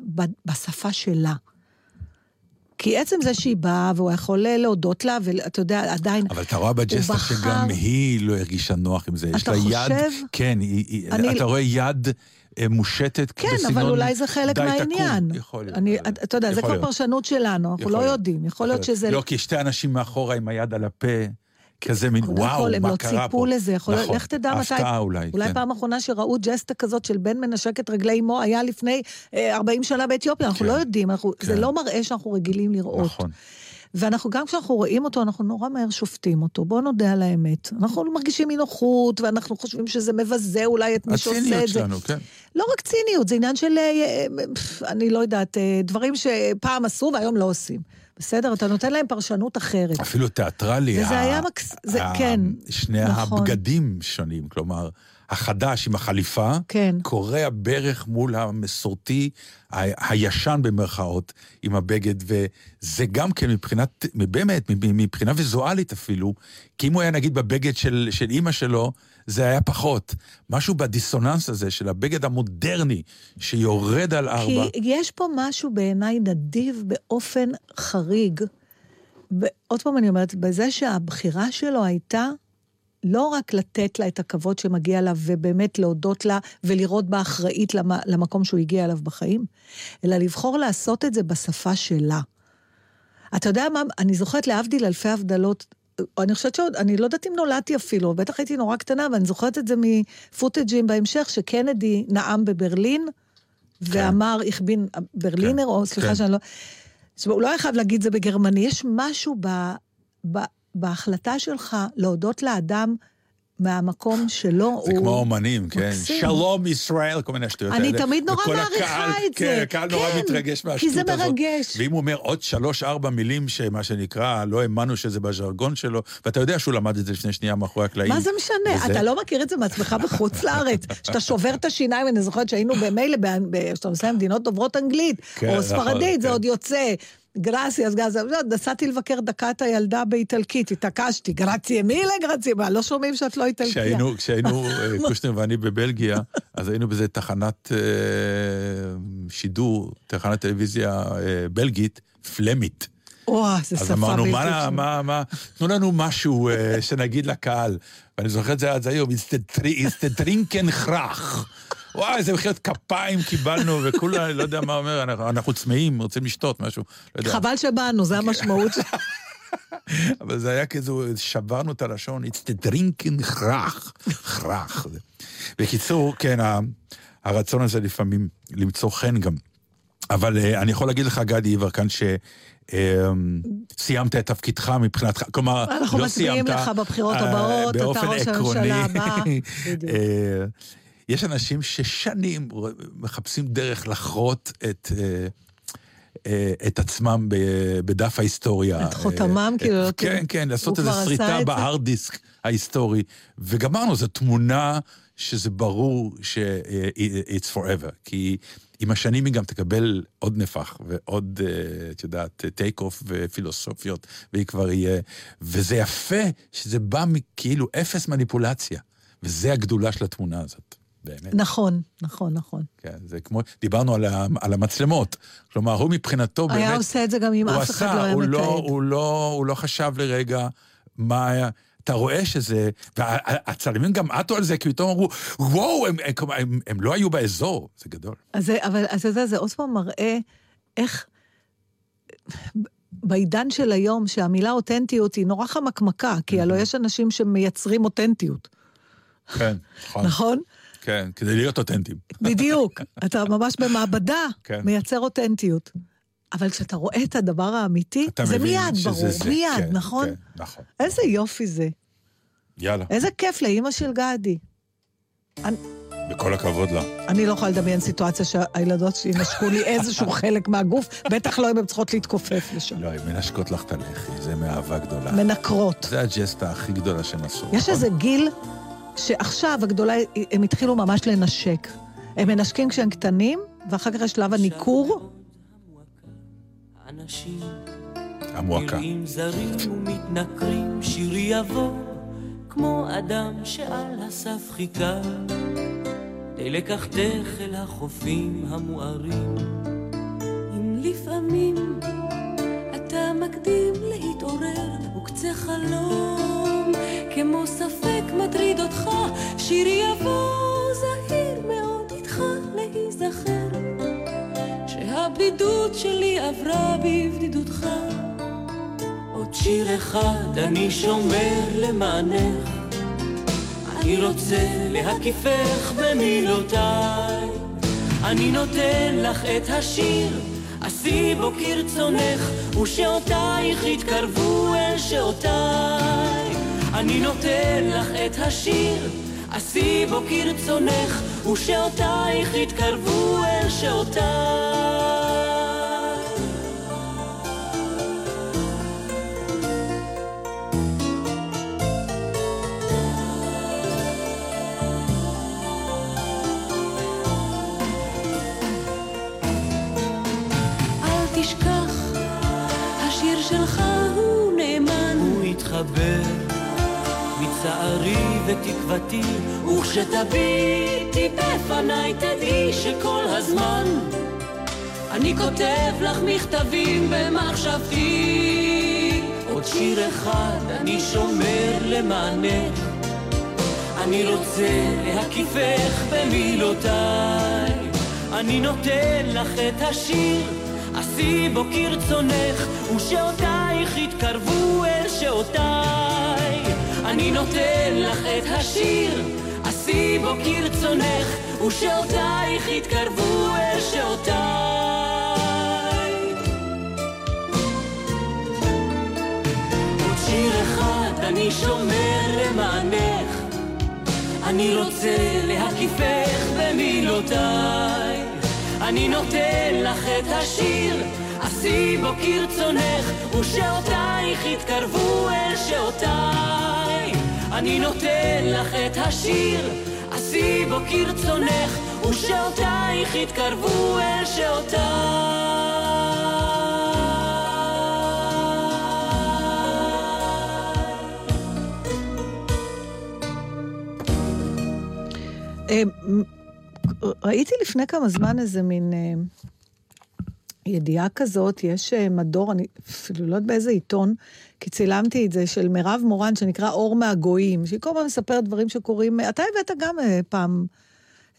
בשפה שלה. כי עצם זה שהיא באה והוא יכול להודות לה, ואתה יודע, עדיין... אבל אתה רואה בג'סטה בחר- שגם היא לא הרגישה נוח עם זה. יש אתה לה חושב? יד... כן, היא- היא- אני- אתה רואה יד אה, מושטת כן, בסגנון... אבל אולי זה חלק די מהעניין. תקום. יכול להיות. אני, אבל- אתה יודע, זה יכול כבר. פרשנות שלנו, אנחנו יכול לא. יודעים. יכול להיות שזה... לא, כי שתי אנשים מאחורה עם היד על הפה, כזה מין, וואו, הם מה לא קרה פה? ציפו לזה, יכול להיות, נכון, לך תדע מתי... הפתעה אולי, אולי כן. פעם אחרונה שראו ג'סטה כזאת של בן מנשק את רגלי אמו, היה לפני אה, 40 שנה באתיופיה, אנחנו כן, לא יודעים, אנחנו, זה כן. לא מראה שאנחנו רגילים לראות. נכון. ואנחנו, גם כשאנחנו רואים אותו, אנחנו נורא מהר שופטים אותו. בואו נודה על האמת. אנחנו מרגישים אי נוחות, ואנחנו חושבים שזה מבזה אולי את מי שעושה הציניות את זה. שלנו, כן. לא רק ציניות, זה עניין של, אה, אה, אני לא יודעת, אה, דברים שפעם עשו והיום לא עושים. בסדר? אתה נותן להם פרשנות אחרת. אפילו תיאטרלי. וזה ה- היה מקס- זה- ה- כן, שני נכון. הבגדים שונים, כלומר, החדש עם החליפה, כן. קורע ברך מול המסורתי, ה- הישן במרכאות, עם הבגד, וזה גם כן מבחינת, באמת, מבחינה ויזואלית אפילו, כי אם הוא היה נגיד בבגד של, של אימא שלו, זה היה פחות. משהו בדיסוננס הזה של הבגד המודרני, שיורד על ארבע. כי יש פה משהו בעיניי נדיב באופן חריג. עוד פעם אני אומרת, בזה שהבחירה שלו הייתה לא רק לתת לה את הכבוד שמגיע לה ובאמת להודות לה ולראות בה אחראית למ- למקום שהוא הגיע אליו בחיים, אלא לבחור לעשות את זה בשפה שלה. אתה יודע מה, אני זוכרת להבדיל אלפי הבדלות, אני חושבת שעוד, אני לא יודעת אם נולדתי אפילו, בטח הייתי נורא קטנה, ואני זוכרת את זה מפוטג'ים בהמשך, שקנדי נאם בברלין, ואמר, איך בין, ברלינר, או סליחה כן. שאני לא... אומרת, הוא לא היה חייב להגיד זה בגרמני, יש משהו ב, ב, בהחלטה שלך להודות לאדם מהמקום שלו. זה הוא כמו אומנים, כן? מקסים. שלום ישראל, כל מיני השטויות האלה. אני תמיד נורא מעריכה את זה. כן, הקהל נורא כן, מתרגש כי מהשטות זה הזאת. מרגש. ואם הוא אומר עוד שלוש-ארבע מילים שמה שנקרא, לא האמנו שזה בז'רגון שלו, ואתה יודע שהוא למד את זה לפני שנייה מאחורי הקלעים. מה זה משנה? וזה- אתה לא מכיר את זה מעצמך בחוץ לארץ. שאתה שובר את השיניים, אני זוכרת שהיינו במילא, כשאתה מסיים מדינות דוברות אנגלית, כן, או נכון, ספרדית, זה כן. עוד יוצא. גרסיאס, גז, נסעתי לבקר דקה את הילדה באיטלקית, התעקשתי, גרציה מילה, גרציה, מה, לא שומעים שאת לא איטלקיה. כשהיינו, כשהיינו, אה, קושנר ואני בבלגיה, אז היינו באיזה תחנת אה, שידור, תחנת טלוויזיה אה, בלגית, פלמית. וואו, זו שפה אז אמרנו, בלתי מה. מה, מה, תנו לנו משהו שנגיד לקהל. ואני זוכר את זה עד היום, איסטטרינקן חרך. וואי, איזה מחיאות כפיים קיבלנו, וכולה, לא יודע מה אומר, אנחנו, אנחנו צמאים, רוצים לשתות משהו, לא. חבל שבאנו, זה המשמעות. אבל זה היה כזו, שברנו את הלשון, איסטטרינקן חרך, חרך. בקיצור, כן, הרצון הזה לפעמים למצוא חן גם. אבל אה, אני יכול להגיד לך, גדי יברקן, שסיימת את תפקידך מבחינתך, כלומר, אנחנו לא מצביעים סיימת, לך בבחירות אה, הבאות, אתה באופן ראש. הממשלה הבא. יש אנשים ששנים מחפשים דרך לחרות את... אה, אה, את עצמם בדף ההיסטוריה. את חותמם, אה, כאילו, את- כן, כן, לעשות איזו זה? בהארד דיסק ההיסטורי. וגמרנו, זו תמונה שזה ברור ש-it's forever. כי עם השנים היא גם תקבל עוד נפח ועוד, את יודעת, טייק אוף ופילוסופיות, והיא כבר יהיה... וזה יפה שזה בא מכאילו אפס מניפולציה. וזה הגדולה של התמונה הזאת, באמת. נכון, נכון, נכון. כן, זה כמו, דיברנו על, ה, על המצלמות. כלומר, הוא מבחינתו באמת... היה עושה את זה גם אם אף אחד עשה, לא היה הוא לא, מתעד. הוא, לא, הוא לא חשב לרגע מה היה... אתה רואה שזה... והצלמים גם עטו על זה, כי פתאום אמרו, וואו, הם, הם, הם, הם לא היו באזור. זה גדול. אז זה, אבל אז יודע, זה עוד פעם מראה איך בעידן של היום, שהמילה אותנטיות היא נורא חמקמקה, כי הלוא יש אנשים שמייצרים אותנטיות, כן, נכון. נכון? כן, כדי להיות אותנטיים. בדיוק. אתה ממש במעבדה כן. מייצר אותנטיות. אבל כשאתה רואה את הדבר האמיתי, זה מיד ברור, זה. מיד, כן, נכון? כן, נכון. איזה יופי זה. יאללה, איזה כיף לאימא של גדי. בכל הכבוד לה. אני לא יכולה לדמיין סיטואציה שהילדות שלי נשקו לי איזשהו חלק מהגוף, בטח לא אם הן צריכות להתכופף לשם. לא, הן מנשקות לך את הלחי, זה מאהבה גדולה. מנקרות. זה הג'סטה הכי גדולה שהן עשו. יש נכון? איזה גיל שעכשיו הגדולה, הם התחילו ממש לנשק. הם מנשקים כשהם קטנים, ואחר כך יש שלב הניכור. המועקה. נראים זרים ומתנכרים, שיר יבוא כמו אדם שעל הסף חיכה, כדי לקחתך אל החופים המוארים. אם לפעמים אתה מקדים להתעורר וקצה חלום, כמו ספק מטריד אותך, שיר יבוא זהיר מאוד איתך להיזכר. שהבדידות שלי עברה בבדידותך. עוד שיר אחד אני שומר למענך, אני רוצה להקיפך במילותיי. אני נותן לך את השיר, עשי בו כרצונך, ושעותייך יתקרבו אל שעותיי. אני נותן לך את השיר, עשי בו כרצונך, ושאותייך יתקרבו אל תשכח השיר שלך הוא נאמן. הוא יתחבר. מצערי ותקוותי, וכשתביטי בפניי תדעי שכל הזמן אני כותב לך מכתבים במחשבתי. עוד שיר אחד אני שומר למענך, אני רוצה להקיפך במילותיי. אני נותן לך את השיר, עשי בו כרצונך, ושעותייך יתקרבו אל שעותיי. אני נותן לך את השיר, עשי בו כרצונך, ושעותייך יתקרבו אל שעותיי. עוד שיר אחד אני שומר למענך, אני רוצה להקיפך במילותיי. אני נותן לך את השיר, עשי בו כרצונך, ושעותייך יתקרבו אל שעותיי. אני נותן לך את השיר, עשי בו כרצונך, ושעותייך יתקרבו אל שעותיי. אה, ראיתי לפני כמה זמן איזה מין אה, ידיעה כזאת, יש אה, מדור, אני אפילו לא יודעת באיזה עיתון, כי צילמתי את זה, של מירב מורן, שנקרא אור מהגויים, שהיא כל הזמן מספרת דברים שקורים, אתה הבאת גם אה, פעם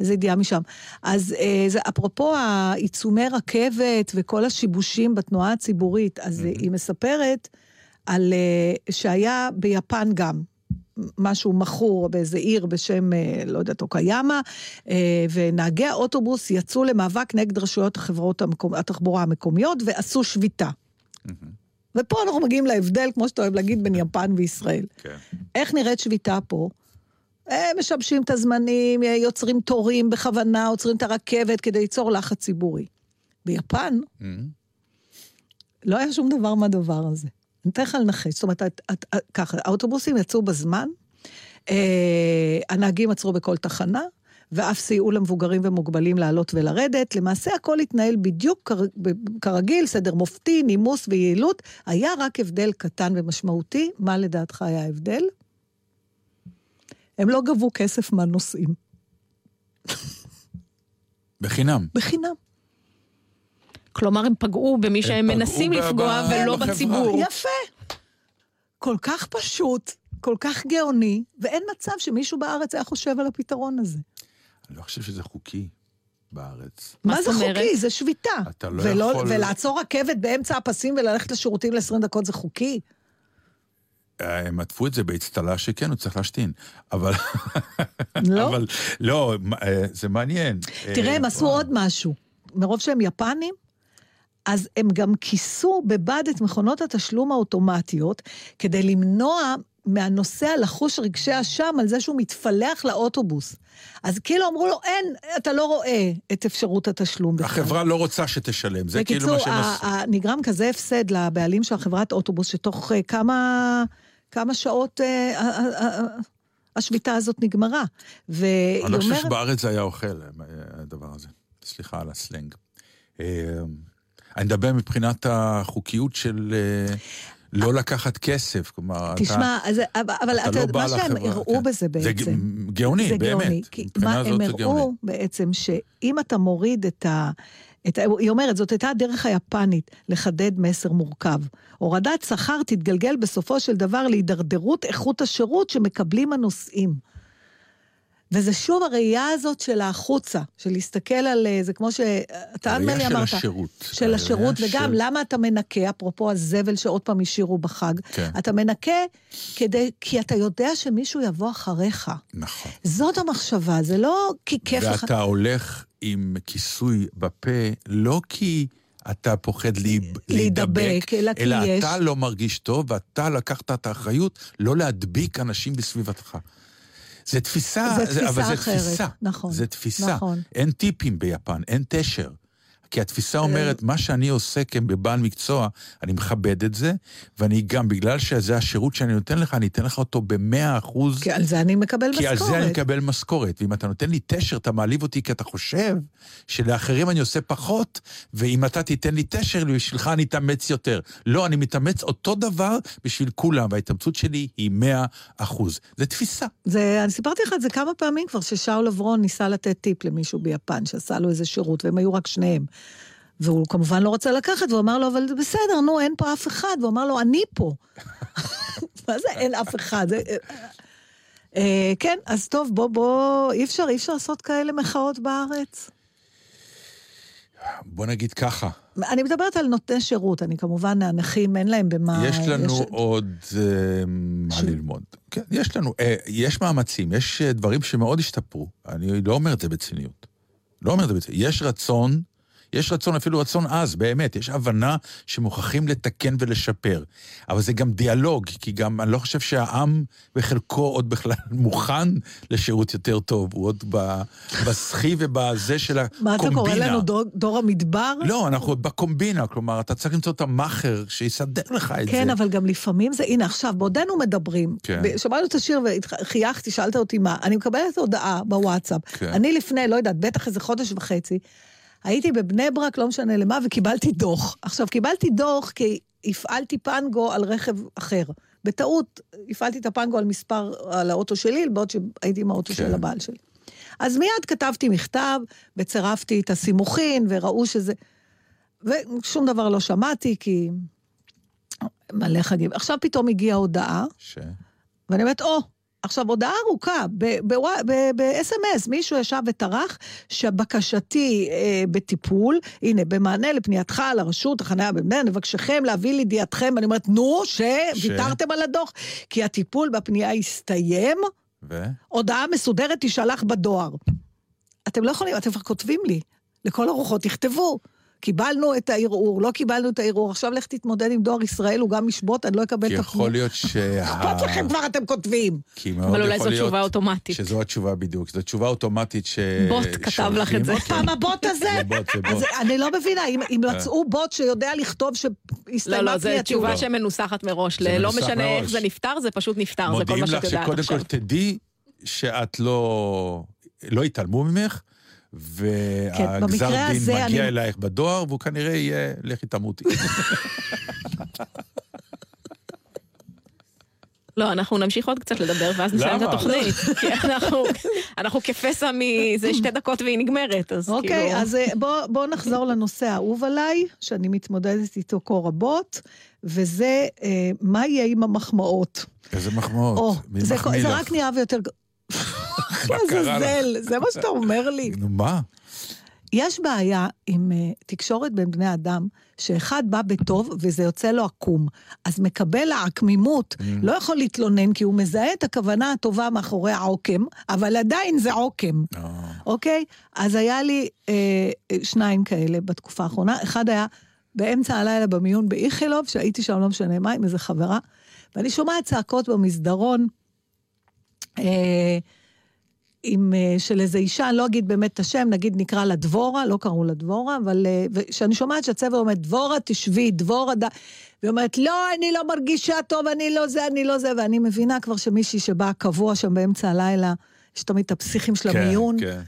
איזו ידיעה משם. אז אה, זה אפרופו העיצומי רכבת וכל השיבושים בתנועה הציבורית, אז אה, היא מספרת על אה, שהיה ביפן גם. משהו מכור באיזה עיר בשם, אה, לא יודעת, אוקיאמה, אה, ונהגי האוטובוס יצאו למאבק נגד רשויות החברות המקומ... התחבורה המקומיות ועשו שביתה. ופה אנחנו מגיעים להבדל, כמו שאתה אוהב להגיד, בין יפן וישראל. כן. איך נראית שביתה פה? הם משבשים את הזמנים, יוצרים תורים בכוונה, עוצרים את הרכבת כדי ליצור לחץ ציבורי. ביפן לא היה שום דבר מהדבר הזה. אני אתן לך לנחש, זאת אומרת, את, את, את, ככה, האוטובוסים יצאו בזמן, אה, הנהגים עצרו בכל תחנה, ואף סייעו למבוגרים ומוגבלים לעלות ולרדת. למעשה הכל התנהל בדיוק כר, כרגיל, סדר מופתי, נימוס ויעילות. היה רק הבדל קטן ומשמעותי. מה לדעתך היה ההבדל? הם לא גבו כסף מהנוסעים. בחינם. בחינם. כלומר, הם פגעו במי שהם פגעו מנסים לפגוע ב- ולא בחברה. בציבור. יפה. כל כך פשוט, כל כך גאוני, ואין מצב שמישהו בארץ היה חושב על הפתרון הזה. אני לא חושב שזה חוקי בארץ. מה זה? חוקי? זה שביתה. אתה לא ולא, יכול- ולעצור רכבת באמצע הפסים וללכת לשירותים ל-20 דקות זה חוקי? אה, הם עטפו את זה באצטלה שכן, הוא צריך להשתין. אבל... לא? אבל לא, אה, זה מעניין. תראה, הם אה, עשו. עוד משהו. מרוב שהם יפנים, אז הם גם כיסו בבד את מכונות התשלום האוטומטיות, כדי למנוע מהנוסע לחוש רגשי אשם על זה שהוא מתפלח לאוטובוס. אז כאילו אמרו לו, אין, אתה לא רואה את אפשרות התשלום בכלל. החברה לא רוצה שתשלם, זה כאילו מה שהם בקיצור, עשו. ה- נגרם כזה הפסד לבעלים של חברת אוטובוס, שתוך אה, כמה, כמה שעות אה, השביתה הזאת נגמרה. והיא אני לא חושב אומרת... שבארץ זה היה אוכל, אה, הדבר הזה. סליחה על הסלנג. אני מדבר מבחינת החוקיות של אה, לא לקחת כסף, כלומר, אתה... תשמע, אז, אבל, אבל אתה אתה, לא בא מה שהם לחברה, הראו כן. בזה זה בעצם. ג- גאוני, זה באמת. גאוני. כי מה הם זה הראו. בעצם, שאם אתה מוריד את ה... את, היא אומרת, זאת הייתה הדרך היפנית לחדד מסר מורכב. הורדת שכר תתגלגל בסופו של דבר להידרדרות איכות השירות שמקבלים הנוסעים. וזה שוב הראייה הזאת של החוצה, של להסתכל על... אה, זה כמו שאתה נדמה לי הראייה אמרת. של השירות. של הראייה השירות, וגם של- למה אתה מנקה, אפרופו הזבל שעוד פעם השאירו בחג, כן. אתה מנקה כדי, כי אתה יודע שמישהו יבוא אחריך. נכון. זאת המחשבה, זה לא כי כיף לך. ואתה הולך עם כיסוי בפה, לא כי אתה פוחד להיב- להידבק, להידבק, אלא אלא יש- אתה לא מרגיש טוב, ואתה לקחת את האחריות לא להדביק אנשים בסביבתך. זה תפיסה, זה תפיסה אבל זה אחרת, תפיסה. נכון, זה תפיסה. נכון. אין טיפים ביפן, אין תשר. כי התפיסה אומרת, מה שאני עושה כבעל מקצוע, אני מכבד את זה, ואני גם, בגלל שזה השירות שאני נותן לך, אני אתן לך אותו במאה אחוז. כי על זה אני מקבל כי על זה אני משכורת. מקבל משכורת, ואם אתה נותן לי תשר, אתה מעליב אותי כי אתה חושב שלאחרים אני עושה פחות, ואם אתה תיתן לי תשר, בשבילך אני אתאמץ יותר. לא, אני מתאמץ אותו דבר בשביל כולם, וההתאמצות שלי היא 100 אחוז. זה תפיסה. זה, אני סיפרתי לך את זה כמה פעמים כבר, ששאול אברון ניסה לתת טיפ למישהו ביפן, שעשה לו איזה שירות, והם היו רק שניהם. והוא כמובן לא רצה לקחת, והוא אמר לו, אבל בסדר, נו, אין פה אף אחד. והוא אמר לו, אני פה. מה זה אין אף אחד? אה, אה, כן, אז טוב, בוא, בוא, אי אפשר, אי אפשר לעשות כאלה מחאות בארץ. בוא נגיד ככה, אני מדברת על נותני שירות, אני כמובן, הנכים, אין להם במה... יש לנו עוד אה, מה ש- ללמוד. כן, יש לנו, אה, יש מאמצים, יש אה, דברים שמאוד השתפרו. אני לא אומר את זה בציניות. לא אומר את זה בציניות. יש רצון, יש רצון, אפילו רצון עז, באמת. יש הבנה שמוכרחים לתקן ולשפר. אבל זה גם דיאלוג, כי גם אני לא חושב שהעם בחלקו עוד בכלל מוכן לשירות יותר טוב. הוא עוד ב- בסחי ובזה של הקומבינה. מה אתה קורא לנו דור, דור המדבר? לא, אנחנו עוד בקומבינה, כלומר, אתה צריך למצוא את המאכר שיסדר לך את כן, זה. אבל גם לפעמים זה, הנה עכשיו, בעודנו מדברים, כן. שמענו את השיר וחייכתי, שאלת אותי מה, אני מקבלת הודעה בוואטסאפ. כן. אני לפני, לא יודעת, בטח איזה חודש וחצי, הייתי בבני ברק, לא משנה למה, וקיבלתי דוח. עכשיו, קיבלתי דוח כי הפעלתי פנגו על רכב אחר. בטעות הפעלתי את הפנגו על מספר, על האוטו שלי, בעוד שהייתי עם האוטו כן. של הבעל שלי. אז מיד כתבתי מכתב, וצירפתי את הסימוכין, וראו שזה... ושום דבר לא שמעתי, כי... מלא חגים. עכשיו פתאום הגיעה הודעה, ש... ואני אומרת, או, עכשיו, הודעה ארוכה, ב-SMS, מישהו ישב וטרח שבקשתי אה, בטיפול, הנה, במענה לפנייתך לרשות החניה בבני, נבקשכם להביא לידיעתכם, ואני אומרת, נו, שוויתרתם על הדוח, כי הטיפול בפנייה הסתיים, ו? הודעה מסודרת תישלח בדואר. אתם לא יכולים, אתם כבר כותבים לי, לכל הרוחות, תכתבו. קיבלנו את הערעור, לא קיבלנו את הערעור, עכשיו לך תתמודד עם דואר ישראל, הוא גם ישבות, אני לא אקבל כי את יכול להיות שה... אכפת לכם כבר, אתם כותבים. כי מאוד אבל אולי יכול זו להיות תשובה אוטומטית. שזו התשובה בדיוק. זו תשובה אוטומטית ש... בוט כתב לך את זה. שולחים. פעם הבוט הזה? זה בוט, זה אז בוט. אני לא מבינה, אם, אם מצאו בוט שיודע לכתוב לא, שהסתיימה לא, זו פנייתי, תשובה לא. שמנוסחת מראש. זה לא משנה איך. זה נפתר, זה פשוט נפתר, זה כל מודיעים מה שאת לך יודעת שקודם עכשיו. כל תדעי שאת לא... לא יתעלמו ממך, והגזר במקרה דין מגיע אני- אלייך בדואר, והוא כנראה יהיה, לכי תמותי. לא, אנחנו נמשיך עוד קצת לדבר, ואז נסיים את? התוכנית. כי אנחנו- אנחנו כפסע מזה שתי דקות והיא נגמרת, אז כאילו... אוקיי, אז אה, בוא, בוא נחזור לנושא האהוב עליי, שאני מתמודדת איתו כה רבות, וזה אה, מה יהיה עם המחמאות. איזה מחמאות. או, מי זה, מחמיא זה לך? רק נהיה ויותר... לעזאזל, זה מה שאתה אומר לי. נו, מה? יש בעיה עם uh, תקשורת בין בני אדם, שאחד בא בטוב וזה יוצא לו עקום. אז מקבל העקמימות, Mm. לא יכול להתלונן, כי הוא מזהה את הכוונה הטובה מאחורי העוקם, אבל עדיין זה עוקם, אה, אוקיי? אז היה לי אה, שניים כאלה בתקופה האחרונה. אחד היה באמצע הלילה במיון באיכילוב, שהייתי שם, לא משנה מה, עם איזה חברה, ואני שומעת צעקות במסדרון. אה, עם, אה, של איזו אישה, אני לא אגיד באמת את השם, נגיד נקרא לה דבורה, לא קראו לה דבורה, אבל אה, כשאני שומעת שהצבע אומר, דבורה, תשבי, דבורה, ד... והיא אומרת, לא, אני לא מרגישה טוב, אני לא זה, אני לא זה, ואני מבינה כבר שמישהי שבאה קבוע שם באמצע הלילה, יש תמיד את הפסיכים של כן, המיון, כן.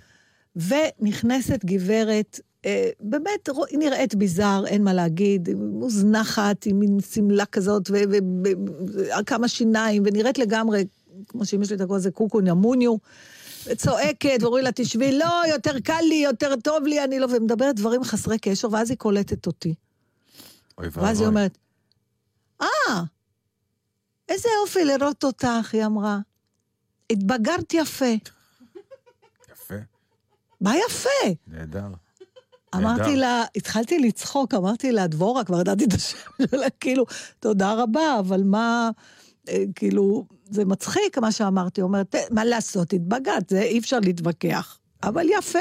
ונכנסת גברת, אה, באמת, היא נראית ביזאר, אין מה להגיד, מוזנחת, עם מין שמלה כזאת, וכמה שיניים, ונראית לגמרי, כמו שאמא שלי תקרא לזה קוקו נמוניו, וצועקת, ואומרים לה, תשבי, לא, יותר קל לי, יותר טוב לי, אני לא, ומדברת דברים חסרי קשר, ואז היא קולטת אותי. אוי ואז היא ואבוי. אומרת, אה, איזה יופי לראות אותך, היא אמרה. התבגרת יפה. יפה, מה יפה? נהדר. אמרתי. לה, התחלתי לצחוק, אמרתי לה, דבורה, כבר ידעתי את השם שלה, כאילו, תודה רבה, אבל מה, אה, כאילו, זה מצחיק מה שאמרתי, אומרת, "אה, מה לעשות, התבגרת, זה אי אפשר להתווכח, אבל יפה,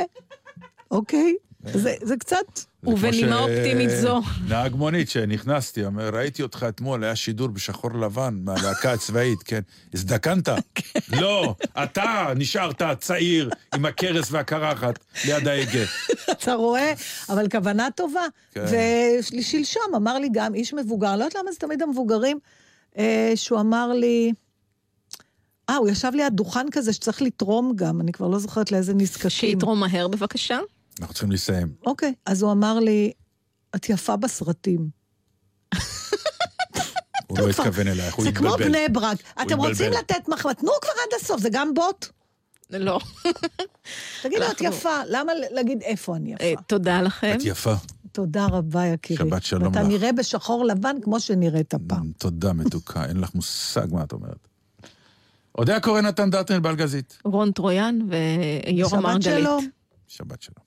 אוקיי? זה, זה קצת, ובנימה אופטימית זו. נהג מונית שנכנסתי, אומר, ראיתי אותך אתמול, היה שידור בשחור לבן מהלהקה הצבאית, כן. הזדקנת? לא, אתה נשארת צעיר עם הכרס והקרחת ליד ההגה. אתה רואה? אבל כוונה טובה. כן. ושלשום אמר לי גם איש מבוגר, לא יודעת למה זה תמיד המבוגרים, אה, שהוא אמר לי... אה, הוא ישב ליד דוכן כזה שצריך לתרום גם, אני כבר לא זוכרת לאיזה נזקקים. שיתרום מהר בבקשה. אנחנו צריכים לסיים. אוקיי, אז הוא אמר לי, את יפה בסרטים. הוא לא התכוון אלייך, הוא זה כמו התבלבל. בני ברק. אתם רוצים התבלבל. לתת מחמאה, תנו כבר עד הסוף, זה גם בוט. לא. תגידו, את יפה, למה להגיד איפה אני אה, יפה? תודה לכם. את יפה. תודה רבה, יקירי. שבת שלום ואתה לך. נראה בשחור לבן כמו שנראית פעם. תודה, מתוקה, אין לך מושג מה את אומרת. אודיה קורא נתן דטנר באלגזית. רון טרויאן ויורם שבת מרגלית. שלום. שבת שלום.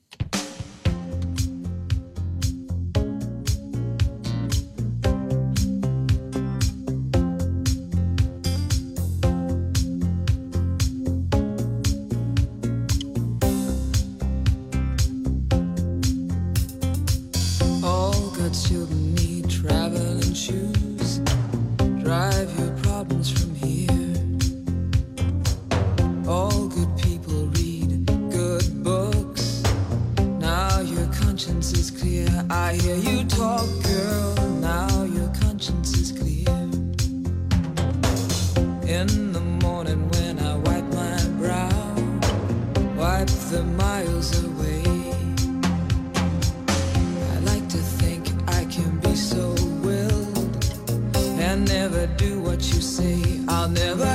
All good children need traveling shoes. Conscience is clear. I hear you talk, girl. Now your conscience is clear. In the morning when I wipe my brow, wipe the miles away. I like to think I can be so willed and never do what you say. I'll never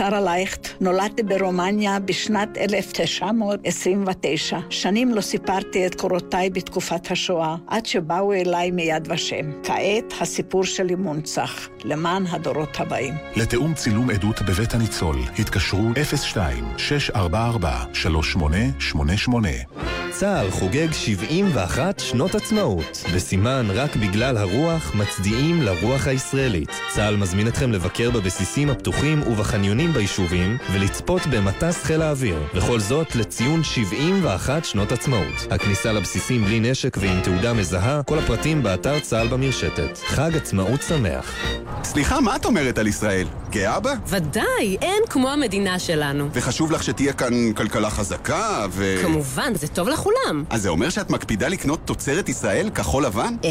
שרה לייכט, נולדתי ברומניה בשנת 1929. שנים לא סיפרתי את קורותיי בתקופת השואה, עד שבאו אליי מיד ושם. כעת הסיפור שלי מונצח, למען הדורות הבאים. לתיאום צילום עדות בבית הניצול, התקשרו 02-644-3888. צה"ל חוגג 71 שנות עצמאות. בסימן רק בגלל הרוח, מצדיעים לרוח הישראלית. צה"ל מזמין אתכם לבקר בבסיסים הפתוחים ובחניונים ביישובים, ולצפות במטס חיל האוויר. וכל זאת לציון 71 שנות עצמאות. הכניסה לבסיסים בלי נשק ועם תעודה מזהה, כל הפרטים באתר צה"ל במרשתת. חג עצמאות שמח. סליחה, מה את אומרת על ישראל? גאה בה? ודאי, אין כמו המדינה שלנו. וחשוב לך שתהיה כאן כלכלה חזקה ו... כמובן, זה טוב לכולם. אז זה אומר שאת מקפידה לקנות תוצרת ישראל כחול לבן? אה,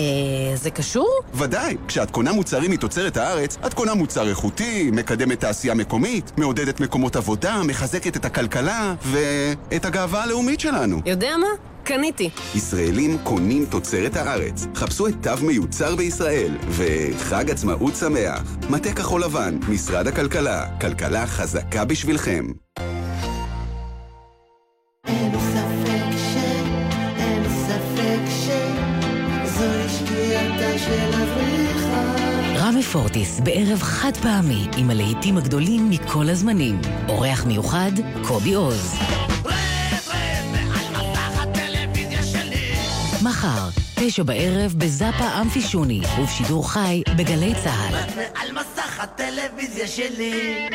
זה קשור? ודאי, כשאת קונה מוצרים מתוצרת הארץ, את קונה מוצר איכותי, מקדמת תעשייה מקומית, מעודדת מקומות עבודה, מחזקת את הכלכלה ואת הגאווה הלאומית שלנו. יודע מה? קניתי. ישראלים קונים תוצרת הארץ. חפשו את תו מיוצר בישראל, וחג עצמאות שמח. מטה כחול לבן, משרד הכלכלה. כלכלה חזקה בשבילכם. פורטיס בערב חד פעמי עם הלהיטים הגדולים מכל הזמנים. אורח מיוחד, קובי עוז. מחר, תשע בערב בזאפה אמפי שוני, ובשידור חי בגלי צה"ל. על מסך הטלוויזיה שלי.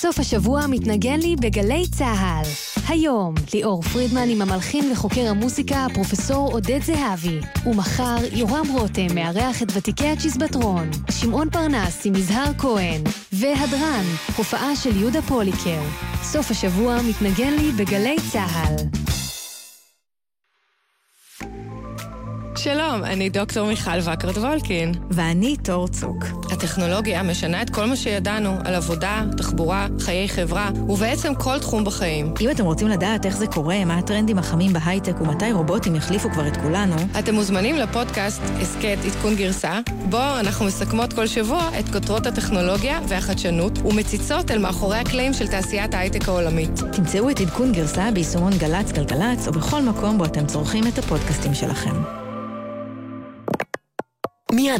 סוף השבוע מתנגן לי בגלי צה"ל. היום, ליאור פרידמן עם המלחין וחוקר המוסיקה, הפרופסור עודד זהבי. ומחר, יורם רותם מארח את ותיקי הצ'יזבטרון. שמעון פרנס עם יזהר כהן. והדרן, הופעה של יהודה פוליקר. סוף השבוע מתנגן לי בגלי צה"ל. שלום, אני דוקטור מיכל וקרת וולקין. ואני תור צוק. הטכנולוגיה משנה את כל מה שידענו על עבודה, תחבורה, חיי חברה, ובעצם כל תחום בחיים. אם אתם רוצים לדעת איך זה קורה, מה הטרנדים החמים בהייטק ומתי רובוטים יחליפו כבר את כולנו, אתם מוזמנים לפודקאסט הסכת עדכון גרסה, בו אנחנו מסכמות כל שבוע את כותרות הטכנולוגיה והחדשנות, ומציצות אל מאחורי הקלעים של תעשיית ההייטק העולמית. תמצאו את עדכון גרסה ביישומון גל"צ גלגלצ, או בכל מקום בו אתם צורכים את הפודקאסטים שלכם. Miedo.